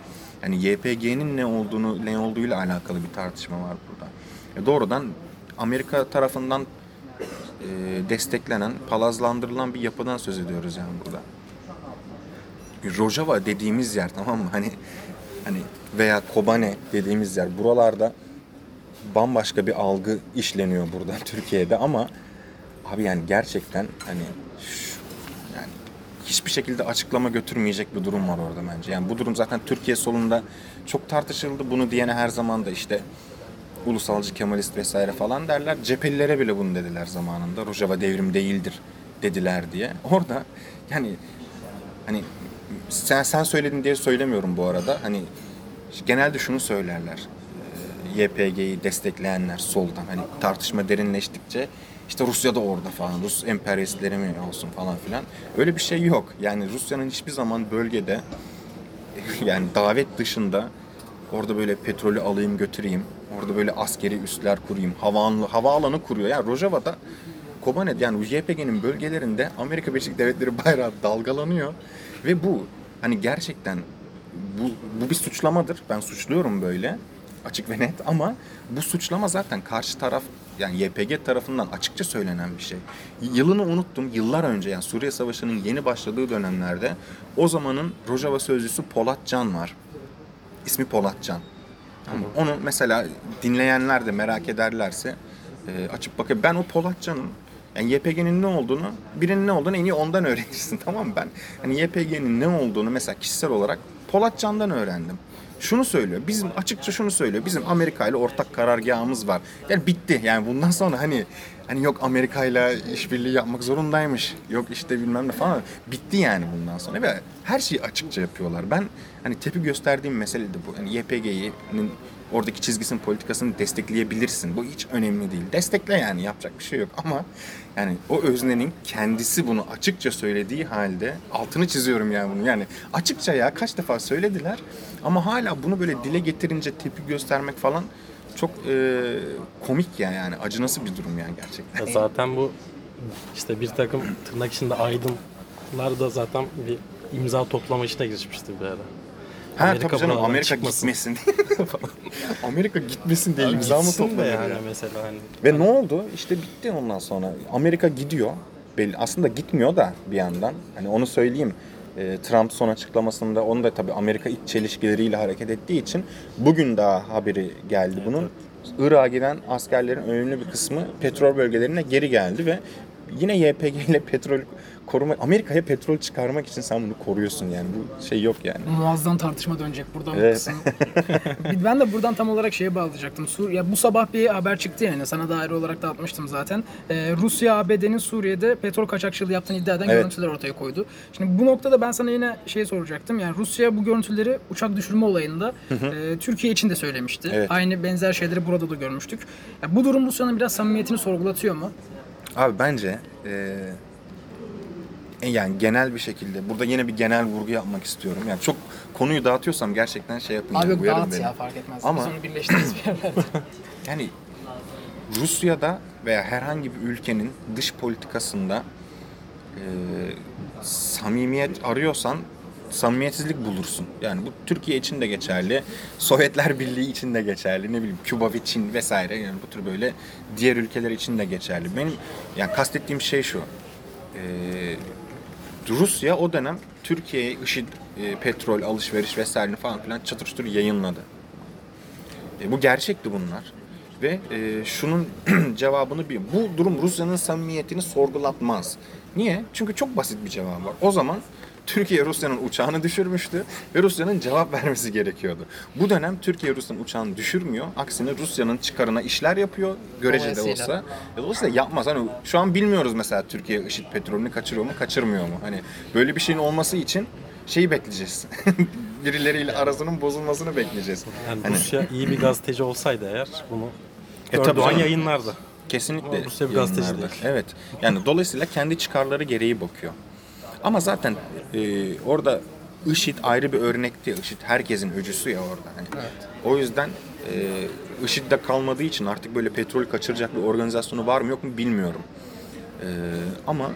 Yani YPG'nin ne olduğunu ne olduğuyla alakalı bir tartışma var burada. E, doğrudan Amerika tarafından e, desteklenen, palazlandırılan bir yapıdan söz ediyoruz yani burada. Rojava dediğimiz yer tamam mı? Hani hani veya Kobane dediğimiz yer buralarda bambaşka bir algı işleniyor burada [laughs] Türkiye'de ama abi yani gerçekten hani şu- yani hiçbir şekilde açıklama götürmeyecek bir durum var orada bence. Yani bu durum zaten Türkiye solunda çok tartışıldı. Bunu diyene her zaman da işte ulusalcı Kemalist vesaire falan derler. Cephelilere bile bunu dediler zamanında. Rojava devrim değildir dediler diye. [laughs] Orada yani hani sen sen söyledin diye söylemiyorum bu arada. Hani genelde şunu söylerler. YPG'yi destekleyenler soldan hani tartışma derinleştikçe işte Rusya da orada falan Rus emperyalistleri mi olsun falan filan. Öyle bir şey yok. Yani Rusya'nın hiçbir zaman bölgede [laughs] yani davet dışında orada böyle petrolü alayım götüreyim. Orada böyle askeri üsler kurayım. Havaalanı, havaalanı kuruyor. Yani Rojava'da Kobane yani YPG'nin bölgelerinde Amerika Birleşik Devletleri [laughs] bayrağı dalgalanıyor. Ve bu hani gerçekten bu, bu bir suçlamadır. Ben suçluyorum böyle açık ve net ama bu suçlama zaten karşı taraf yani YPG tarafından açıkça söylenen bir şey. Yılını unuttum. Yıllar önce yani Suriye Savaşı'nın yeni başladığı dönemlerde o zamanın Rojava sözcüsü Polat Can var. İsmi Polat Can. Tamam. Onu mesela dinleyenler de merak ederlerse e, açıp bakın ben o Polat Can'ın yani YPG'nin ne olduğunu, birinin ne olduğunu en iyi ondan [laughs] öğrenirsin tamam mı ben? Hani YPG'nin ne olduğunu mesela kişisel olarak Polat Can'dan öğrendim. Şunu söylüyor, bizim açıkça şunu söylüyor, bizim Amerika ile ortak karargahımız var. Yani bitti yani bundan sonra hani hani yok Amerika ile işbirliği yapmak zorundaymış, yok işte bilmem ne falan. Bitti yani bundan sonra ve her şeyi açıkça yapıyorlar. Ben hani tepki gösterdiğim mesele de bu. Hani YPG'nin oradaki çizgisinin politikasını destekleyebilirsin. Bu hiç önemli değil. Destekle yani yapacak bir şey yok ama yani o öznenin kendisi bunu açıkça söylediği halde altını çiziyorum yani bunu. Yani açıkça ya kaç defa söylediler ama hala bunu böyle dile getirince tepki göstermek falan çok e, komik ya yani acınası bir durum yani gerçekten. Ya zaten bu işte bir takım tırnak içinde aydınlar da zaten bir imza toplama işine girişmişti bir ara. Ha Amerika tabii canım Amerika çıkmasın. gitmesin. [laughs] Amerika gitmesin diye imza mı Gitsin de toplanıyor yani ya? mesela hani. Ve ne oldu? İşte bitti ondan sonra. Amerika gidiyor. Belli. Aslında gitmiyor da bir yandan. Hani onu söyleyeyim. Ee, Trump son açıklamasında onu da tabii Amerika iç çelişkileriyle hareket ettiği için bugün daha haberi geldi bunun. Irak'a giden askerlerin önemli bir kısmı petrol bölgelerine geri geldi ve yine YPG ile petrol koruma Amerika'ya petrol çıkarmak için sen bunu koruyorsun yani bu şey yok yani. Muazzam tartışma dönecek buradan Evet. ben de buradan tam olarak şeye bağlayacaktım. Sur ya bu sabah bir haber çıktı yani sana dair olarak da atmıştım zaten. Ee, Rusya ABD'nin Suriye'de petrol kaçakçılığı yaptığını iddia eden Evet. görüntüler ortaya koydu. Şimdi bu noktada ben sana yine şey soracaktım. Yani Rusya bu görüntüleri uçak düşürme olayında e, Türkiye için de söylemişti. Evet. Aynı benzer şeyleri burada da görmüştük. Ya bu durum Rusya'nın biraz samimiyetini sorgulatıyor mu? Abi bence e, yani genel bir şekilde burada yine bir genel vurgu yapmak istiyorum. Yani çok konuyu dağıtıyorsam gerçekten şey yapın. Abi yani, yok dağıt beni. ya fark etmez. Ama- Biz onu birleştiririz bir yerlerde. [laughs] Yani Rusya'da veya herhangi bir ülkenin dış politikasında eee, samimiyet arıyorsan samimiyetsizlik bulursun. Yani bu Türkiye için de geçerli, Sovyetler Birliği için de geçerli, ne bileyim Küba ve Çin vesaire yani bu tür böyle diğer ülkeler için de geçerli. Benim yani kastettiğim şey şu. Eee, Rusya o dönem Türkiye'ye IŞİD, e, petrol, alışveriş vesaire falan filan çatır çutur yayınladı. E, bu gerçekti bunlar. Ve e, şunun [clears throat] cevabını bir. Bu durum Rusya'nın samimiyetini sorgulatmaz. Niye? Çünkü çok basit bir cevap var. O zaman Türkiye Rusya'nın uçağını düşürmüştü ve Rusya'nın cevap vermesi gerekiyordu. Bu dönem Türkiye Rusya'nın uçağını düşürmüyor. Aksine Rusya'nın çıkarına işler yapıyor. Göreceli de olsa. E, Dolayısıyla yapmaz. Hani şu an bilmiyoruz mesela Türkiye IŞİD petrolünü kaçırıyor mu, kaçırmıyor mu? Hani böyle bir şeyin olması için şeyi bekleyeceğiz. [laughs] Birileriyle arasının bozulmasını bekleyeceğiz. Yani Hani- Rusya iyi bir gazeteci olsaydı eğer bunu E, tabii Erdoğan canım. yayınlardı. Kesinlikle. Ama Rusya bir gazeteci değil. Evet. Yani dolayısıyla kendi çıkarları gereği bakıyor. Ama zaten e, orada IŞİD ayrı bir örnek değil. IŞİD herkesin öcüsü ya orada. Hani. O yüzden e, IŞİD'de kalmadığı için artık böyle petrol kaçıracak bir organizasyonu var mı yok mu bilmiyorum. E, ama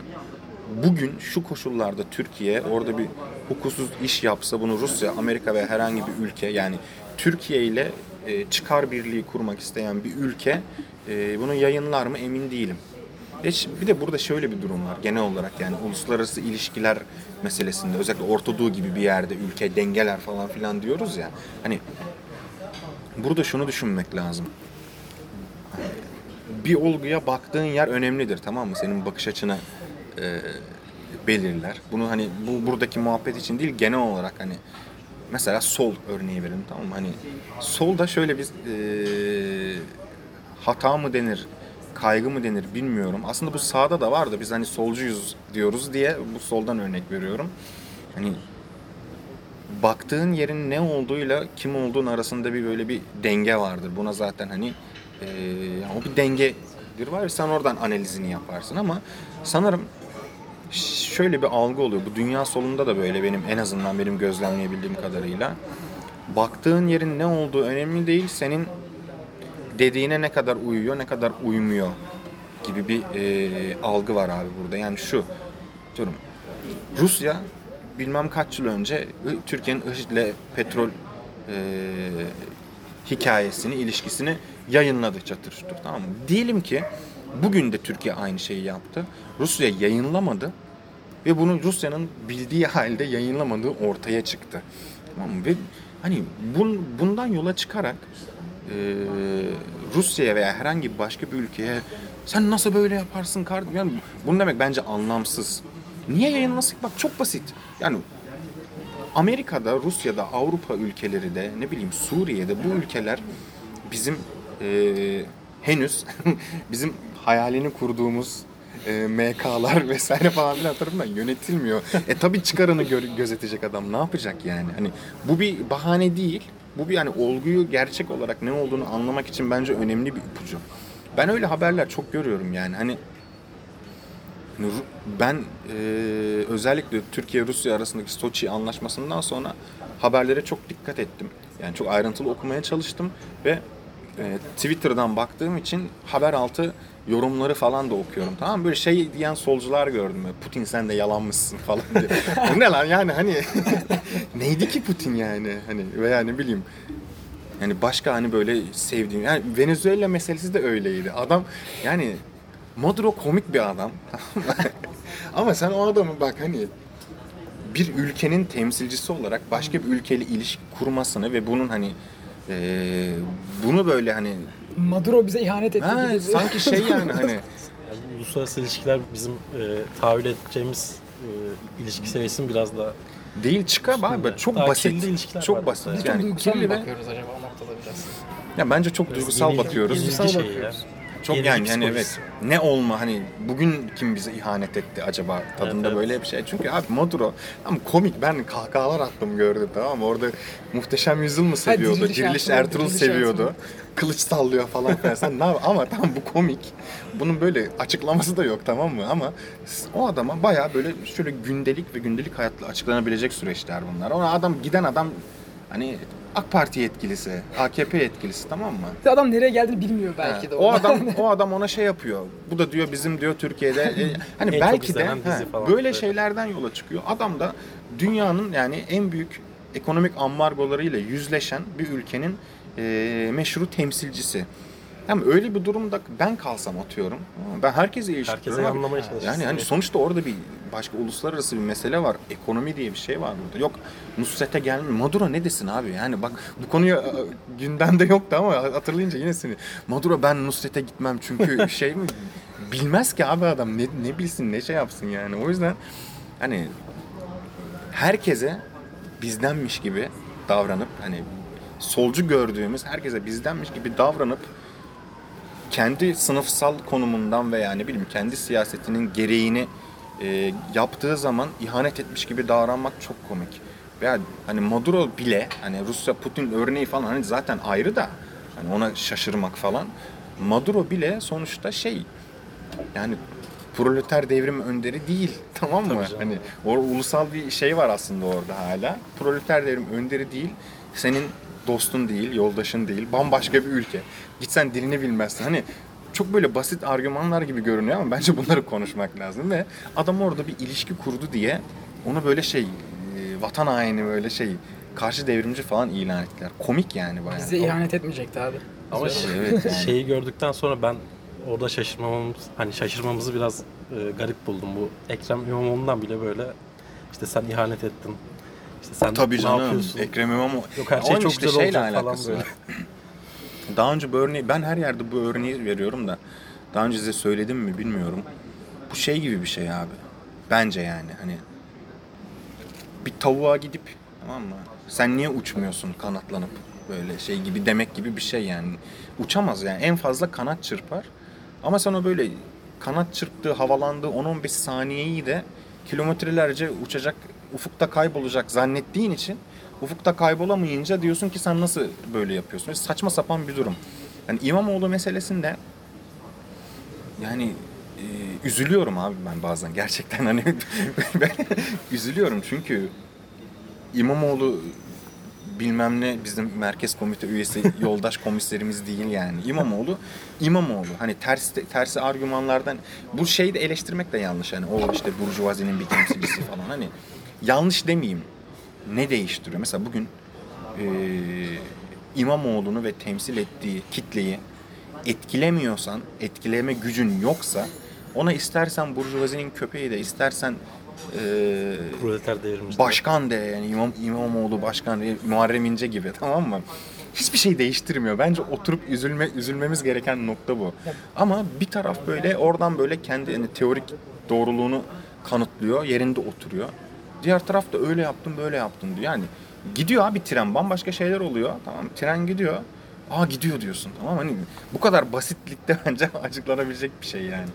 bugün şu koşullarda Türkiye orada bir hukuksuz iş yapsa bunu Rusya, Amerika ve herhangi bir ülke yani Türkiye ile e, çıkar birliği kurmak isteyen bir ülke e, bunu yayınlar mı emin değilim. E Bir de burada şöyle bir durum var genel olarak yani uluslararası ilişkiler meselesinde özellikle Orta Doğu gibi bir yerde ülke dengeler falan filan diyoruz ya hani burada şunu düşünmek lazım. Bir olguya baktığın yer önemlidir tamam mı? Senin bakış açını e, belirler. Bunu hani bu buradaki muhabbet için değil genel olarak hani mesela sol örneği verelim tamam mı? Hani solda şöyle bir e, hata mı denir, kaygı mı denir bilmiyorum. Aslında bu sağda da var da biz hani solcuyuz diyoruz diye bu soldan örnek veriyorum. Hani baktığın yerin ne olduğuyla kim olduğun arasında bir böyle bir denge vardır. Buna zaten hani e, yani o bir dengedir var ya sen oradan analizini yaparsın ama sanırım şöyle bir algı oluyor. Bu dünya solunda da böyle benim en azından benim gözlemleyebildiğim kadarıyla. Baktığın yerin ne olduğu önemli değil. Senin dediğine ne kadar uyuyor, ne kadar uymuyor gibi bir e, algı var abi burada. Yani şu diyorum Rusya bilmem kaç yıl önce Türkiye'nin IŞİD'le petrol e, hikayesini, ilişkisini yayınladı çatır çutur tamam mı? Diyelim ki bugün de Türkiye aynı şeyi yaptı. Rusya yayınlamadı ve bunu Rusya'nın bildiği halde yayınlamadığı ortaya çıktı. Tamam mı? Ve hani bun, bundan yola çıkarak Rusya'ya veya herhangi başka bir ülkeye sen nasıl böyle yaparsın kardeşim? Yani bunu demek bence anlamsız. Niye yayınlasın? Bak çok basit. Yani Amerika'da, Rusya'da, Avrupa ülkeleri de ne bileyim Suriye'de bu ülkeler bizim e, henüz [laughs] bizim hayalini kurduğumuz e, MK'lar [laughs] vesaire falan filan tarafından yönetilmiyor. E tabii çıkarını gö- gözetecek adam ne yapacak yani? Hani bu bir bahane değil. Bu bir yani olguyu gerçek olarak ne olduğunu anlamak için bence önemli bir ipucu. Ben öyle haberler çok görüyorum yani. Hani Ben e, özellikle Türkiye-Rusya arasındaki Soçi anlaşmasından sonra haberlere çok dikkat ettim. Yani çok ayrıntılı okumaya çalıştım ve e, Twitter'dan baktığım için haber altı yorumları falan da okuyorum. Tamam? Böyle şey diyen solcular gördüm. Putin sen de yalanmışsın falan diye. Bu ne lan yani hani [laughs] neydi ki Putin yani hani veya ne bileyim yani başka hani böyle sevdiğim yani Venezuela meselesi de öyleydi. Adam yani Maduro komik bir adam. [laughs] Ama sen o adamı bak hani bir ülkenin temsilcisi olarak başka bir ülkeyle ilişki kurmasını ve bunun hani eee, bunu böyle hani Maduro bize ihanet etti ha, gibi. sanki şey yani hani Yani uluslararası ilişkiler bizim e, tahayyül edeceğimiz e, ilişki seviyesinin biraz daha değil çıkar abi çok Daha basit. ilişkiler var Çok basit. mesela. Çok Yani duygusal kirli mı ve bakıyoruz acaba o noktada biraz? ya bence çok duygusal Yeni- bakıyoruz. yeni Duygusal şeyler. bakıyoruz. Çok Yeni yani yani evet. Ne olma hani bugün kim bize ihanet etti acaba tadında Evet, evet. böyle bir şey. Çünkü abi Maduro ama komik ben kahkahalar attım gördüm tamam mı? Orada muhteşem yüzyıl mı seviyordu? Diriliş Diriliş, Ertuğrul, Ertuğrul Diriliş seviyordu. Ertuğrul. Kılıç sallıyor falan filan. Sen ne yap- Ama tamam bu komik. Bunun böyle açıklaması da yok tamam mı? Ama o adama bayağı böyle şöyle gündelik ve gündelik hayatla açıklanabilecek süreçler bunlar. Ona adam giden adam hani AK Parti yetkilisi, AKP yetkilisi tamam mı? Adam nereye geldiğini bilmiyor belki de. o adam [laughs] o adam ona şey yapıyor. Bu da diyor bizim diyor Türkiye'de e, hani [laughs] En çok belki de izlenen dizi he, falan böyle böyle. şeylerden yola çıkıyor. Adam da dünyanın yani en büyük ekonomik ambargolarıyla yüzleşen bir ülkenin e, meşru temsilcisi. Hem öyle bir durumda ben kalsam atıyorum. Ben herkese ilişkiyorum. Herkese anlamaya çalışırsın. Yani hani sonuçta orada bir başka uluslararası bir mesele var. Ekonomi diye bir şey var burada. Yok Nusret'e gelmiyor. Maduro ne desin abi? Yani bak bu konuyu e, gündemde yoktu ama hatırlayınca yine seni. Maduro ben Nusret'e gitmem çünkü [laughs] şey mi? Bilmez ki abi adam. Ne, ne bilsin ne şey yapsın yani. O yüzden hani herkese bizdenmiş gibi davranıp hani solcu gördüğümüz herkese bizdenmiş gibi davranıp kendi sınıfsal konumundan veya ne bileyim kendi siyasetinin gereğini e, yaptığı zaman ihanet etmiş gibi davranmak çok komik. Veya hani Maduro bile hani Rusya Putin örneği falan hani zaten ayrı da hani ona şaşırmak falan. Maduro bile sonuçta şey yani proleter devrim önderi değil [laughs] tamam mı? Tabii canım. Hani o ulusal bir şey var aslında orada hala. Proleter devrim önderi değil. Senin dostun değil, yoldaşın değil. Bambaşka bir ülke. Gitsen dilini bilmezsin. Hani çok böyle basit argümanlar gibi görünüyor ama bence bunları konuşmak lazım ve adam orada bir ilişki kurdu diye onu böyle şey e, vatan haini böyle şey karşı devrimci falan ilan ettiler. Komik yani bayağı. Bize ihanet etmeyecekti abi. Ama öyle- Evet yani. şeyi gördükten sonra ben orada şaşırmamamız hani şaşırmamızı biraz e, garip buldum. Bu Ekrem İmamoğlu'ndan bile böyle işte sen ihanet ettin. İşte sen Tabii ne canım. yapıyorsun? Ekrem İmamoğlu. Yok her şey Onun çok işte güzel şeyle olacak falan alakası böyle. [laughs] Daha önce bu örneği, ben her yerde bu örneği veriyorum da daha önce size söyledim mi bilmiyorum. Bu şey gibi bir şey abi. Bence yani hani bir tavuğa gidip tamam mı? Sen niye uçmuyorsun kanatlanıp böyle şey gibi demek gibi bir şey yani. Uçamaz yani en fazla kanat çırpar. Ama sen o böyle kanat çırptığı, havalandığı 10-15 saniyeyi de kilometrelerce uçacak, ufukta kaybolacak zannettiğin için ufukta kaybolamayınca diyorsun ki sen nasıl böyle yapıyorsun? Saçma sapan bir durum. Yani İmamoğlu meselesinde yani e, üzülüyorum abi ben bazen gerçekten [laughs] hani üzülüyorum çünkü İmamoğlu bilmem ne bizim merkez komite üyesi [laughs] yoldaş komiserimiz değil yani. İmamoğlu İmamoğlu hani ters tersi argümanlardan bu şeyi de eleştirmek de yanlış hani o işte burjuvazinin bir temsilcisi falan hani yanlış demeyeyim. Ne değiştiriyor? Mesela bugün e, İmamoğlu'nu ve temsil ettiği kitleyi etkilemiyorsan, etkileme gücün yoksa ona istersen burjuvazinin köpeği de istersen e, başkan de yani İmam, İmamoğlu başkan de, Muharrem İnce gibi [laughs] tamam mı? Hiçbir şey değiştirmiyor. Bence oturup üzülme üzülmemiz gereken nokta bu. Ama bir taraf böyle oradan böyle kendi yani teorik doğruluğunu kanıtlıyor, yerinde oturuyor. Diğer taraf da öyle yaptım, böyle yaptım diyor. Yani gidiyor abi tren bambaşka şeyler oluyor. Tamam tren gidiyor. Aa gidiyor diyorsun. Tamam hani bu kadar basitlikte [laughs] bence açıklanabilecek bir şey yani.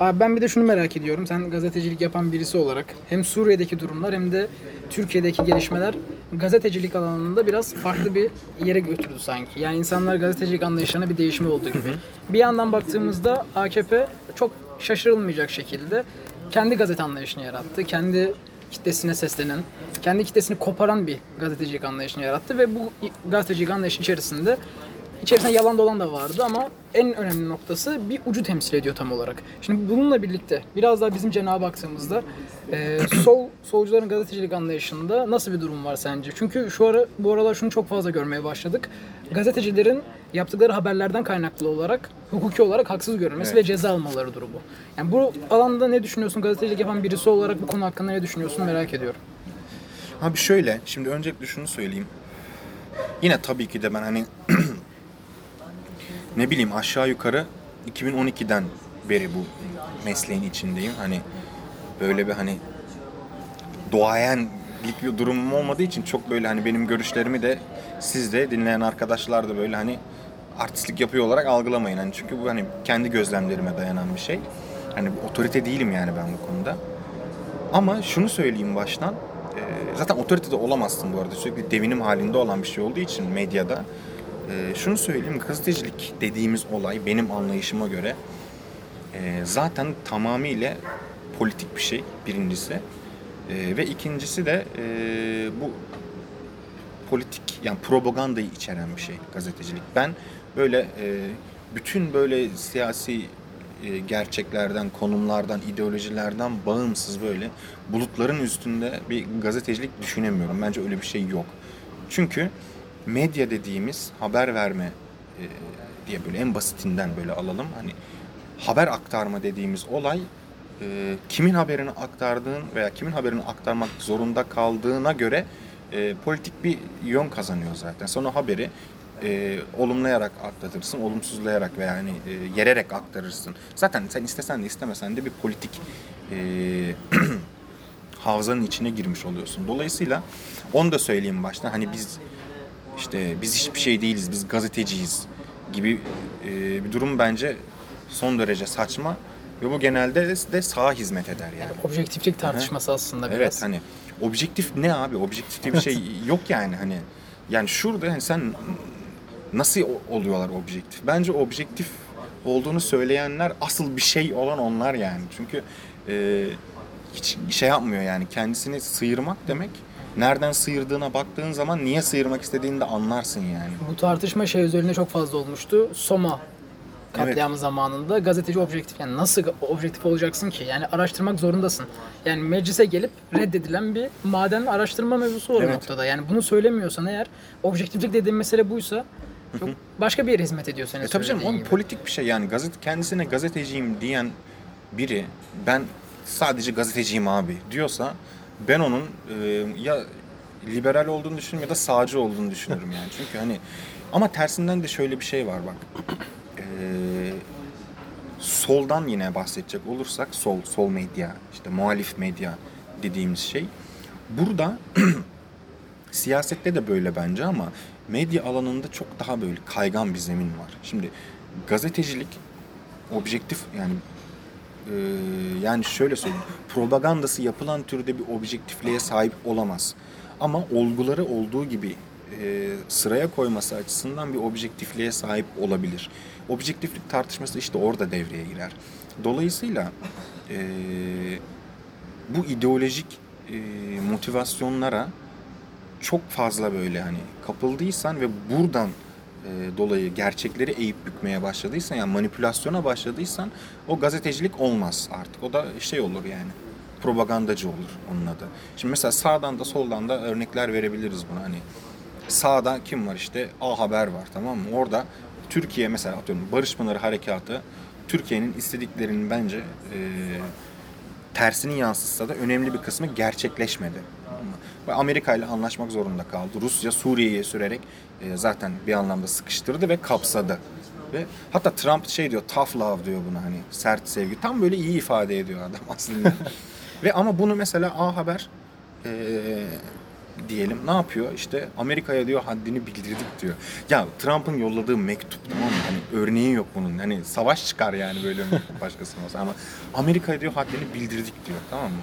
Abi ben bir de şunu merak ediyorum. Sen gazetecilik yapan birisi olarak hem Suriye'deki durumlar hem de Türkiye'deki gelişmeler gazetecilik alanında biraz farklı bir yere götürdü sanki. Yani insanlar gazetecilik anlayışlarına bir değişme oldu gibi. Bir yandan baktığımızda AKP çok şaşırılmayacak şekilde kendi gazete anlayışını yarattı. Kendi kitlesine seslenen, kendi kitlesini koparan bir gazetecilik anlayışını yarattı ve bu gazetecilik anlayışı içerisinde İçerisinde yalan dolan da vardı ama en önemli noktası bir ucu temsil ediyor tam olarak. Şimdi bununla birlikte biraz daha bizim cenah baktığımızda e, sol solcuların gazetecilik anlayışında nasıl bir durum var sence? Çünkü şu ara bu aralar şunu çok fazla görmeye başladık. Gazetecilerin yaptıkları haberlerden kaynaklı olarak hukuki olarak haksız görülmesi Evet. ve ceza almaları durumu. Yani bu alanda ne düşünüyorsun? Gazetecilik yapan birisi olarak bu konu hakkında ne düşünüyorsun merak ediyorum. Abi şöyle, şimdi öncelikle şunu söyleyeyim. Yine tabii ki de ben hani ne bileyim aşağı yukarı 2012'den beri bu mesleğin içindeyim. Hani böyle bir hani doğayenlik bir durumum olmadığı için çok böyle hani benim görüşlerimi de siz de dinleyen arkadaşlar da böyle hani artistlik yapıyor olarak algılamayın. Hani çünkü bu hani kendi gözlemlerime dayanan bir şey. Hani otorite değilim yani ben bu konuda. Ama şunu söyleyeyim baştan. Zaten otorite de olamazsın bu arada. Sürekli devinim halinde olan bir şey olduğu için medyada. E, Şunu söyleyeyim. Gazetecilik dediğimiz olay benim anlayışıma göre e, zaten tamamıyla politik bir şey birincisi. E, Ve ikincisi de e, bu politik yani propagandayı içeren bir şey gazetecilik. Ben böyle e, bütün böyle siyasi e, gerçeklerden, konumlardan, ideolojilerden bağımsız böyle bulutların üstünde bir gazetecilik düşünemiyorum. Bence öyle bir şey yok. Çünkü medya dediğimiz haber verme e, diye böyle en basitinden böyle alalım. Hani haber aktarma dediğimiz olay e, kimin haberini aktardığın veya kimin haberini aktarmak zorunda kaldığına göre e, politik bir yön kazanıyor zaten. Sonra haberi e, olumlayarak aktarırsın, olumsuzlayarak veya yani e, yererek aktarırsın. Zaten sen istesen de istemesen de bir politik e, [clears throat] havzanın içine girmiş oluyorsun. Dolayısıyla onu da söyleyeyim başta. Hani biz işte biz hiçbir şey değiliz, biz gazeteciyiz gibi e, bir durum bence son derece saçma. Ve bu genelde de sağa hizmet eder yani. Objektiflik tartışması aslında biraz. Evet hani objektif ne abi? Objektif diye bir şey [laughs] yok yani hani. Yani şurada hani sen nasıl oluyorlar objektif? Bence objektif olduğunu söyleyenler asıl bir şey olan onlar yani. Çünkü e, hiç şey yapmıyor yani kendisini sıyırmak demek. Nereden sıyırdığına baktığın zaman niye sıyırmak istediğini de anlarsın yani. Bu tartışma şey üzerine çok fazla olmuştu. Soma katliamı zamanında gazeteci objektif. Yani nasıl objektif olacaksın ki? Yani araştırmak zorundasın. Yani meclise gelip reddedilen bir maden araştırma mevzusu var o Evet. noktada. Yani bunu söylemiyorsan eğer objektiflik dediğin mesele buysa çok başka bir yere hizmet ediyor senin E tabii canım onun politik bir şey yani gazete kendisine gazeteciyim diyen biri ben sadece gazeteciyim abi diyorsa ben onun e, ya liberal olduğunu düşünürüm ya da sağcı olduğunu düşünürüm yani. [laughs] Çünkü hani ama tersinden de şöyle bir şey var bak. E, soldan yine bahsedecek olursak sol sol medya işte muhalif medya dediğimiz şey burada [clears throat] siyasette de böyle bence ama medya alanında çok daha böyle kaygan bir zemin var. Şimdi gazetecilik objektif yani e, yani şöyle söyleyeyim propagandası yapılan türde bir objektifliğe sahip olamaz. Ama olguları olduğu gibi e, sıraya koyması açısından bir objektifliğe sahip olabilir. Objektiflik tartışması işte orada devreye girer. Dolayısıyla e, bu ideolojik e, motivasyonlara çok fazla böyle hani kapıldıysan ve buradan e, dolayı gerçekleri eğip bükmeye başladıysan yani manipülasyona başladıysan o gazetecilik olmaz artık. O da şey olur yani propagandacı olur onun adı. Şimdi mesela sağdan da soldan da örnekler verebiliriz buna hani. Sağda kim var işte A Haber var tamam mı? Orada Türkiye mesela atıyorum Barış Pınarı Harekatı Türkiye'nin istediklerinin bence e, tersini yansıtsa da önemli bir kısmı gerçekleşmedi. Amerika ile anlaşmak zorunda kaldı. Rusya Suriye'ye sürerek e, zaten bir anlamda sıkıştırdı ve kapsadı. Ve hatta Trump şey diyor tough love diyor buna hani sert sevgi. Tam böyle iyi ifade ediyor adam [laughs] aslında. ve ama bunu mesela A Haber e, diyelim ne yapıyor? İşte Amerika'ya diyor haddini bildirdik diyor. Ya Trump'ın yolladığı mektup tamam mı? Hani örneği yok bunun. Hani savaş çıkar yani böyle bir başkasına olsa ama Amerika'ya diyor haddini bildirdik diyor tamam mı?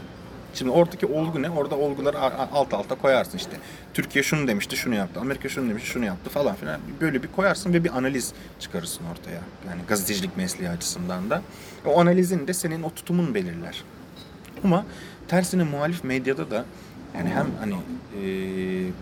Şimdi oradaki olgu ne? Orada olguları alt alta koyarsın işte. Türkiye şunu demişti, şunu yaptı. Amerika şunu demişti, şunu yaptı falan filan. Böyle bir koyarsın ve bir analiz çıkarırsın ortaya. Yani gazetecilik mesleği açısından da. O analizin de senin o tutumun belirler. Ama tersine muhalif medyada da yani hem hani e,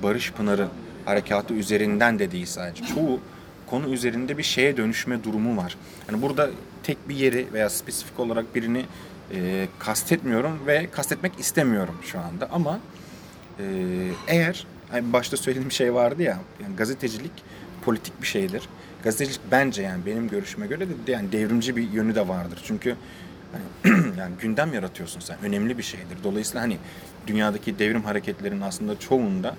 Barış Pınarı harekatı üzerinden de değil sadece. Çoğu konu üzerinde bir şeye dönüşme durumu var. Hani burada tek bir yeri veya spesifik olarak birini e, kastetmiyorum ve kastetmek istemiyorum şu anda. Ama e, eğer hani başta söylediğim şey vardı ya yani gazetecilik politik bir şeydir. Gazetecilik bence yani benim görüşüme göre de yani devrimci bir yönü de vardır. Çünkü hani [clears throat] yani gündem yaratıyorsun sen. Önemli bir şeydir. Dolayısıyla hani dünyadaki devrim hareketlerinin aslında çoğunda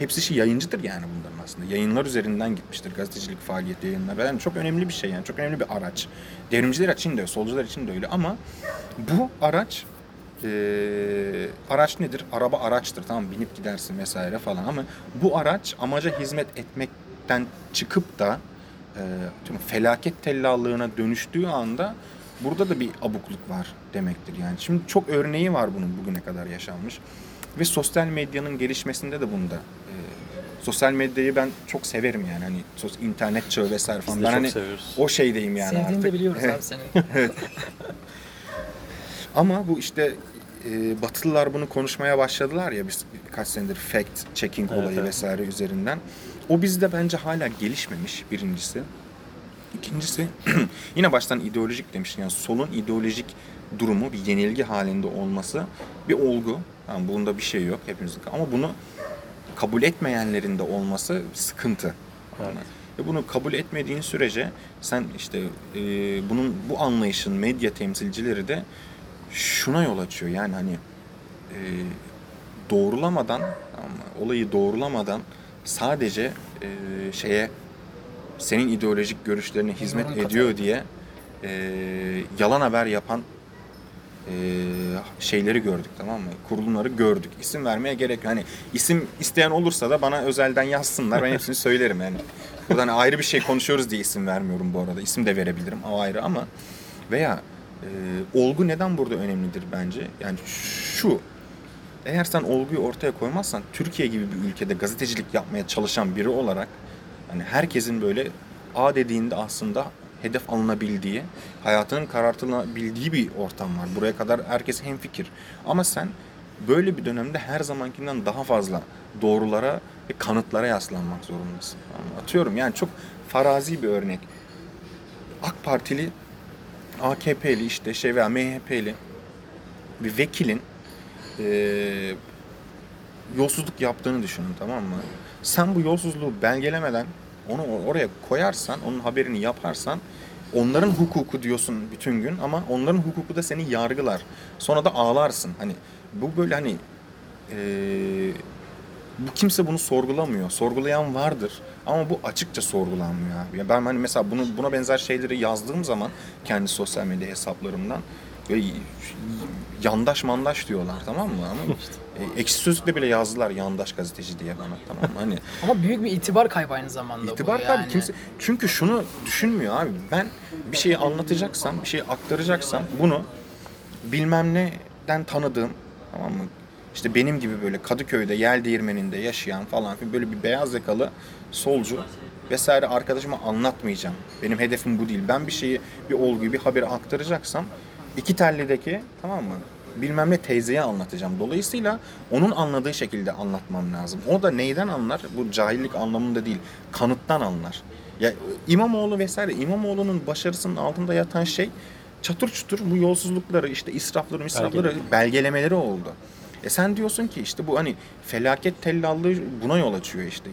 hepsi şey yayıncıdır yani bunların aslında. Yayınlar üzerinden gitmiştir. Gazetecilik faaliyeti yayınlar. Yani çok önemli bir şey yani. Çok önemli bir araç. Devrimciler için de, solcular için de öyle ama bu araç eee, araç nedir? Araba araçtır. Tamam binip gidersin vesaire falan ama bu araç amaca hizmet etmekten çıkıp da tüm felaket tellallığına dönüştüğü anda burada da bir abukluk var demektir yani. Şimdi çok örneği var bunun bugüne kadar yaşanmış. Ve sosyal medyanın gelişmesinde de bunda eee, sosyal medyayı ben çok severim yani hani sos internet çağı vesaire falan. Biz de ben çok hani seviyoruz. o şeydeyim yani Sevdiğini artık. de biliyoruz abi [laughs] senin. Ama bu işte e, Batılılar bunu konuşmaya başladılar ya biz birkaç senedir fact checking Evet, olayı evet. vesaire üzerinden. O bizde bence hala gelişmemiş birincisi. İkincisi [clears throat] yine baştan ideolojik demiştim yani solun ideolojik durumu bir yenilgi halinde olması bir olgu. Yani bunda bir şey yok hepimizin ama bunu kabul etmeyenlerin de olması sıkıntı. Evet. Ve bunu kabul etmediğin sürece sen işte e, bunun bu anlayışın medya temsilcileri de şuna yol açıyor. Yani hani e, doğrulamadan olayı doğrulamadan sadece e, şeye senin ideolojik görüşlerine hizmet ediyor diye e, yalan haber yapan e, şeyleri gördük tamam mı? Kurulumları gördük. İsim vermeye gerek yok. Hani isim isteyen olursa da bana özelden yazsınlar. Ben hepsini söylerim yani. Buradan ayrı bir şey konuşuyoruz diye isim vermiyorum bu arada. İsim de verebilirim o ayrı ama veya Ee, olgu neden burada önemlidir bence? Yani şu, eğer sen olguyu ortaya koymazsan Türkiye gibi bir ülkede gazetecilik yapmaya çalışan biri olarak hani herkesin böyle A dediğinde aslında hedef alınabildiği, hayatının karartılabildiği bir ortam var. Buraya kadar herkes hemfikir. Ama sen böyle bir dönemde her zamankinden daha fazla doğrulara ve kanıtlara yaslanmak zorundasın. Atıyorum yani çok farazi bir örnek. AK Partili, AKP'li işte şey veya MHP'li bir vekilin eee, yolsuzluk yaptığını düşünün tamam mı? Sen bu yolsuzluğu belgelemeden onu or- oraya koyarsan, onun haberini yaparsan onların hukuku diyorsun bütün gün ama onların hukuku da seni yargılar. Sonra da ağlarsın. Hani bu böyle hani eee, bu kimse bunu sorgulamıyor. Sorgulayan vardır ama bu açıkça sorgulanmıyor abi. Ya ben hani mesela bunu buna benzer şeyleri yazdığım zaman kendi sosyal medya hesaplarımdan böyle yandaş mandaş diyorlar tamam mı? Ama [laughs] e, ekşi sözlükte bile yazdılar yandaş gazeteci diye bana tamam? Hani [laughs] Ama büyük bir itibar kaybı aynı zamanda İtibar bu yani. kimse çünkü şunu düşünmüyor abi ben bir şeyi anlatacaksam bir şeyi aktaracaksam bunu bilmem neden tanıdığım tamam mı işte benim gibi böyle Kadıköy'de yel değirmeninde yaşayan falan filan böyle bir beyaz yakalı solcu vesaire arkadaşıma anlatmayacağım. Benim hedefim bu değil. Ben bir şeyi, bir olguyu, bir haberi aktaracaksam iki tellideki tamam mı? Bilmem ne teyzeye anlatacağım. Dolayısıyla onun anladığı şekilde anlatmam lazım. O da neyden anlar? Bu cahillik anlamında değil. Kanıttan anlar. Ya İmamoğlu vesaire İmamoğlu'nun başarısının altında yatan şey çatır çutur bu yolsuzlukları işte israfları, israfları belgelemeleri oldu. E sen diyorsun ki işte bu hani felaket tellallığı buna yol açıyor işte.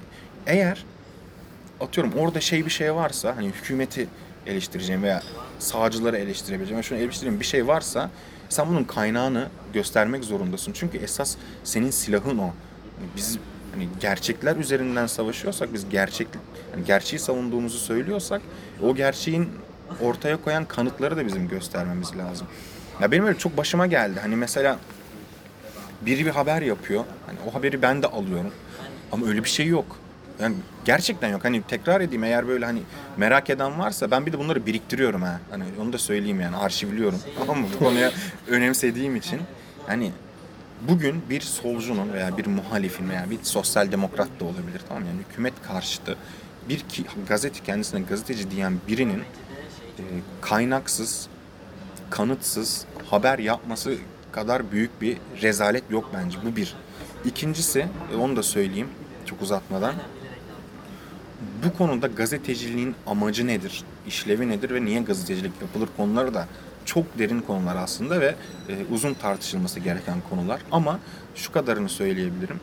Eğer atıyorum orada şey bir şey varsa hani hükümeti eleştireceğim veya sağcıları eleştirebileceğim şunu eleştireceğim bir şey varsa sen bunun kaynağını göstermek zorundasın. Çünkü esas senin silahın o. Hani Biz hani gerçekler üzerinden savaşıyorsak biz gerçek hani gerçeği savunduğumuzu söylüyorsak o gerçeğin ortaya koyan kanıtları da bizim göstermemiz lazım. Ya benim öyle çok başıma geldi. Hani mesela biri bir haber yapıyor. Hani o haberi ben de alıyorum. Ama öyle bir şey yok. Yani gerçekten yok. Hani tekrar edeyim eğer böyle hani merak eden varsa ben bir de bunları biriktiriyorum ha. Hani onu da söyleyeyim yani arşivliyorum. [laughs] Tamam mı? Bu konuya önemsediğim için. Hani bugün bir solcunun veya bir muhalifin veya bir sosyal demokrat da olabilir tamam yani hükümet karşıtı bir ki, gazete kendisine gazeteci diyen birinin e, kaynaksız, kanıtsız haber yapması kadar büyük bir rezalet yok bence. Bu bir. İkincisi, e, onu da söyleyeyim çok uzatmadan. Bu konuda gazeteciliğin amacı nedir, işlevi nedir ve niye gazetecilik yapılır konuları da çok derin konular aslında ve e, uzun tartışılması gereken konular. Ama şu kadarını söyleyebilirim.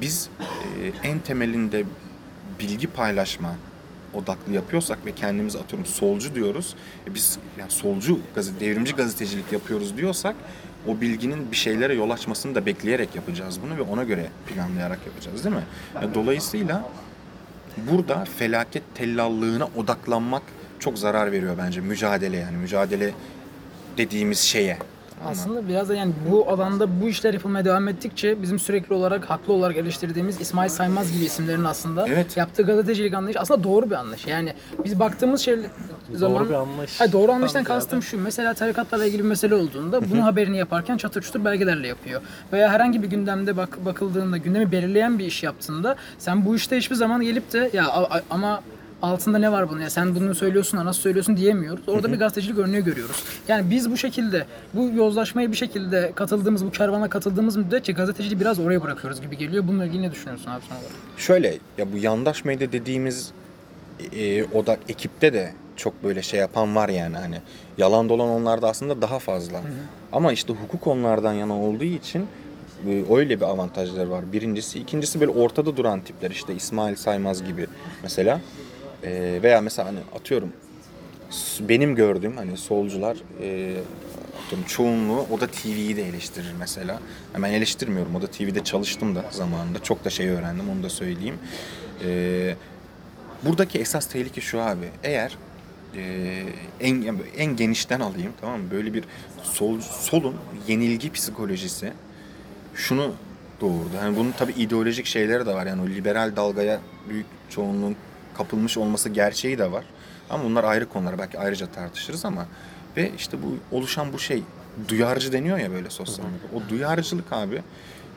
Biz e, en temelinde bilgi paylaşma odaklı yapıyorsak ve kendimizi atıyorum solcu diyoruz. E biz yani solcu gazete, devrimci gazetecilik yapıyoruz diyorsak o bilginin bir şeylere yol açmasını da bekleyerek yapacağız bunu ve ona göre planlayarak yapacağız değil mi? E, dolayısıyla burada felaket tellallığına odaklanmak çok zarar veriyor bence mücadele yani mücadele dediğimiz şeye. Aslında biraz da yani bu alanda bu işler yapılmaya devam ettikçe bizim sürekli olarak haklı olarak eleştirdiğimiz İsmail Saymaz gibi isimlerin aslında Evet. yaptığı gazetecilik anlayışı aslında doğru bir anlayış. Yani biz baktığımız şey zaman bir anlayış. Hayır, doğru anlayıştan Tam kastım şu. Mesela tarikatlarla ilgili bir mesele olduğunda bunu haberini yaparken çatır çutur belgelerle yapıyor. Veya herhangi bir gündemde bak bakıldığında gündemi belirleyen bir iş yaptığında sen bu işte hiçbir zaman gelip de ya a- a- ama altında ne var bunun ya sen bunu söylüyorsun da nasıl söylüyorsun diyemiyoruz. Orada bir gazetecilik örneği görüyoruz. Yani biz bu şekilde bu yozlaşmaya bir şekilde katıldığımız bu kervana katıldığımız müddetçe gazeteciliği biraz oraya bırakıyoruz gibi geliyor. Bununla ilgili ne düşünüyorsun abi son olarak? Şöyle ya bu yandaş medya dediğimiz e, odak ekipte de çok böyle şey yapan var yani hani yalan dolan onlarda aslında daha fazla. Ama işte hukuk onlardan yana olduğu için e, öyle bir avantajları var. Birincisi, ikincisi böyle ortada duran tipler işte İsmail Saymaz gibi mesela E, veya mesela hani atıyorum benim gördüğüm hani solcular e, atıyorum çoğunluğu Oda TV'yi de eleştirir mesela. Hemen eleştirmiyorum. Oda TV'de çalıştım da zamanında. Çok da şey öğrendim onu da söyleyeyim. E, buradaki esas tehlike şu abi. Eğer e, en yani en genişten alayım tamam mı? Böyle bir sol solun yenilgi psikolojisi şunu doğurdu. Yani bunun tabii ideolojik şeyleri de var. Yani o liberal dalgaya büyük çoğunluğun kapılmış olması gerçeği de var. Ama bunlar ayrı konular. Belki ayrıca tartışırız ama Ve işte bu oluşan bu şey duyarcı deniyor ya böyle sosyal medyada. O duyarcılık abi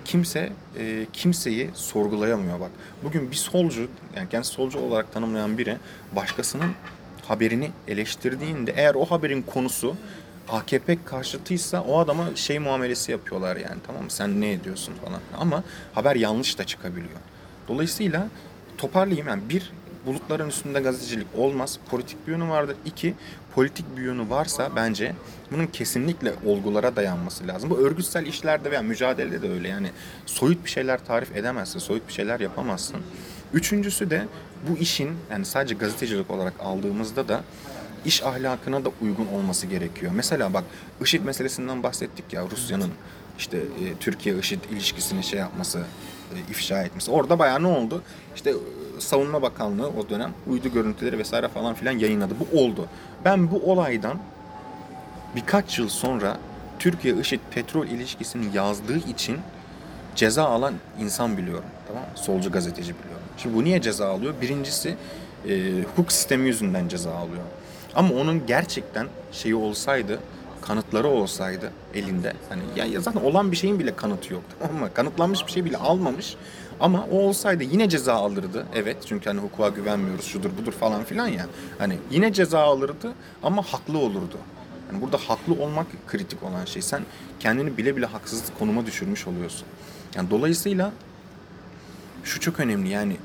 kimse e, kimseyi sorgulayamıyor bak. Bugün bir solcu yani kendisi solcu olarak tanımlayan biri başkasının haberini eleştirdiğinde eğer o haberin konusu AKP karşıtıysa o adama şey muamelesi yapıyorlar yani tamam mı sen ne ediyorsun falan ama haber yanlış da çıkabiliyor. Dolayısıyla toparlayayım yani bir bulutların üstünde gazetecilik olmaz. Politik bir yönü vardır. İki, politik bir yönü varsa bence bunun kesinlikle olgulara dayanması lazım. Bu örgütsel işlerde veya mücadelede de öyle. Yani soyut bir şeyler tarif edemezsin, soyut bir şeyler yapamazsın. Üçüncüsü de bu işin yani sadece gazetecilik olarak aldığımızda da iş ahlakına da uygun olması gerekiyor. Mesela bak IŞİD meselesinden bahsettik ya Rusya'nın işte e, Türkiye-IŞİD ilişkisini şey yapması, ifşa etmesi. Orada bayağı ne oldu? İşte e, Savunma Bakanlığı o dönem uydu görüntüleri vesaire falan filan yayınladı. Bu oldu. Ben bu olaydan birkaç yıl sonra Türkiye-IŞİD petrol ilişkisini yazdığı için ceza alan insan biliyorum. Tamam? Solcu gazeteci biliyorum. Şimdi bu niye ceza alıyor? Birincisi e, hukuk sistemi yüzünden ceza alıyor. Ama onun gerçekten şeyi olsaydı, kanıtları olsaydı elinde. Hani ya, ya zaten olan bir şeyin bile kanıtı yok. Tamam mı? Kanıtlanmış bir şey bile almamış. Ama o olsaydı yine ceza alırdı. Evet çünkü hani hukuka güvenmiyoruz şudur budur falan filan ya. Hani yine ceza alırdı ama haklı olurdu. Yani burada haklı olmak kritik olan şey. Sen kendini bile bile haksız konuma düşürmüş oluyorsun. Yani dolayısıyla şu çok önemli yani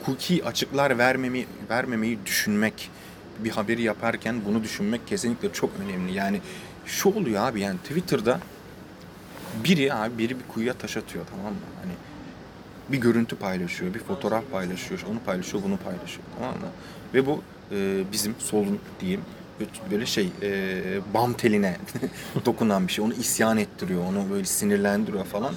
hukuki açıklar vermemi, vermemeyi düşünmek bir haberi yaparken bunu düşünmek kesinlikle çok önemli. Yani şu oluyor abi yani Twitter'da biri abi biri bir kuyuya taş atıyor tamam mı? Hani bir görüntü paylaşıyor, bir fotoğraf paylaşıyor, onu paylaşıyor, bunu paylaşıyor tamam mı? Ve bu e, bizim solun diyeyim böyle şey e, bam teline [laughs] dokunan bir şey. Onu isyan ettiriyor, onu böyle sinirlendiriyor falan.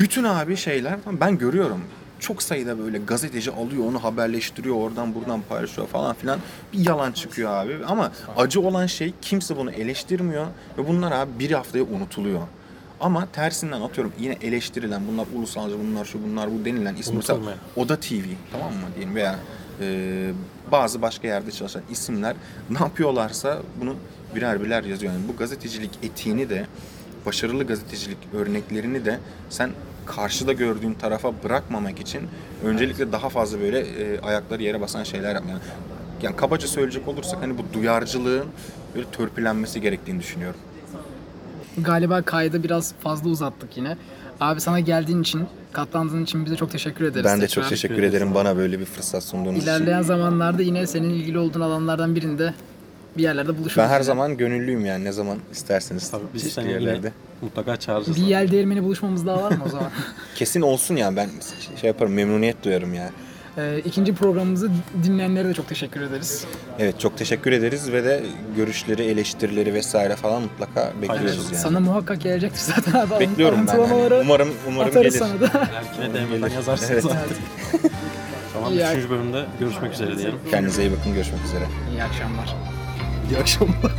Bütün abi şeyler ben görüyorum. Çok sayıda böyle gazeteci alıyor onu haberleştiriyor oradan buradan paylaşıyor falan filan. Bir yalan çıkıyor abi ama acı olan şey kimse bunu eleştirmiyor ve bunlar abi bir haftaya unutuluyor. Ama tersinden atıyorum yine eleştirilen bunlar ulusalcı bunlar şu bunlar bu denilen isim mesela. Oda TV tamam mı diyeyim veya e, bazı başka yerde çalışan isimler ne yapıyorlarsa bunu birer birer yazıyor. Yani bu gazetecilik etiğini de başarılı gazetecilik örneklerini de sen karşıda gördüğün tarafa bırakmamak için öncelikle daha fazla böyle e, ayakları yere basan şeyler yapmak. Yani, yani kabaca söyleyecek olursak hani bu duyarcılığın böyle törpülenmesi gerektiğini düşünüyorum. Galiba kaydı biraz fazla uzattık yine. Abi sana geldiğin için, katlandığın için bize çok teşekkür ederiz. Ben de tekrar. çok teşekkür ederim bana böyle bir fırsat sunduğunuz için. İlerleyen zamanlarda yine senin ilgili olduğun alanlardan birinde bir yerlerde buluşuruz. Ben her zaman gönüllüyüm yani ne zaman isterseniz Tabii biz çeşitli seni yine yerlerde. Mutlaka çağıracağız. bir yel değirmeni buluşmamız daha var mı o zaman? [laughs] Kesin olsun ya ben şey yaparım memnuniyet duyarım ya. Ee, ikinci programımızı dinleyenlere de çok teşekkür ederiz. Evet çok teşekkür ederiz ve de görüşleri, eleştirileri vesaire falan mutlaka bekliyoruz Paylaşırız. yani. Sana muhakkak gelecektir zaten abi. Bekliyorum ben. Alıntılamaları Umarım umarım gelir. sana da. [laughs] Erkine DM'den yazarsınız Evet. artık. [laughs] tamam İyi 3. bölümde görüşmek üzere diyelim. Kendinize iyi bakın görüşmek üzere. İyi akşamlar. İyi akşamlar.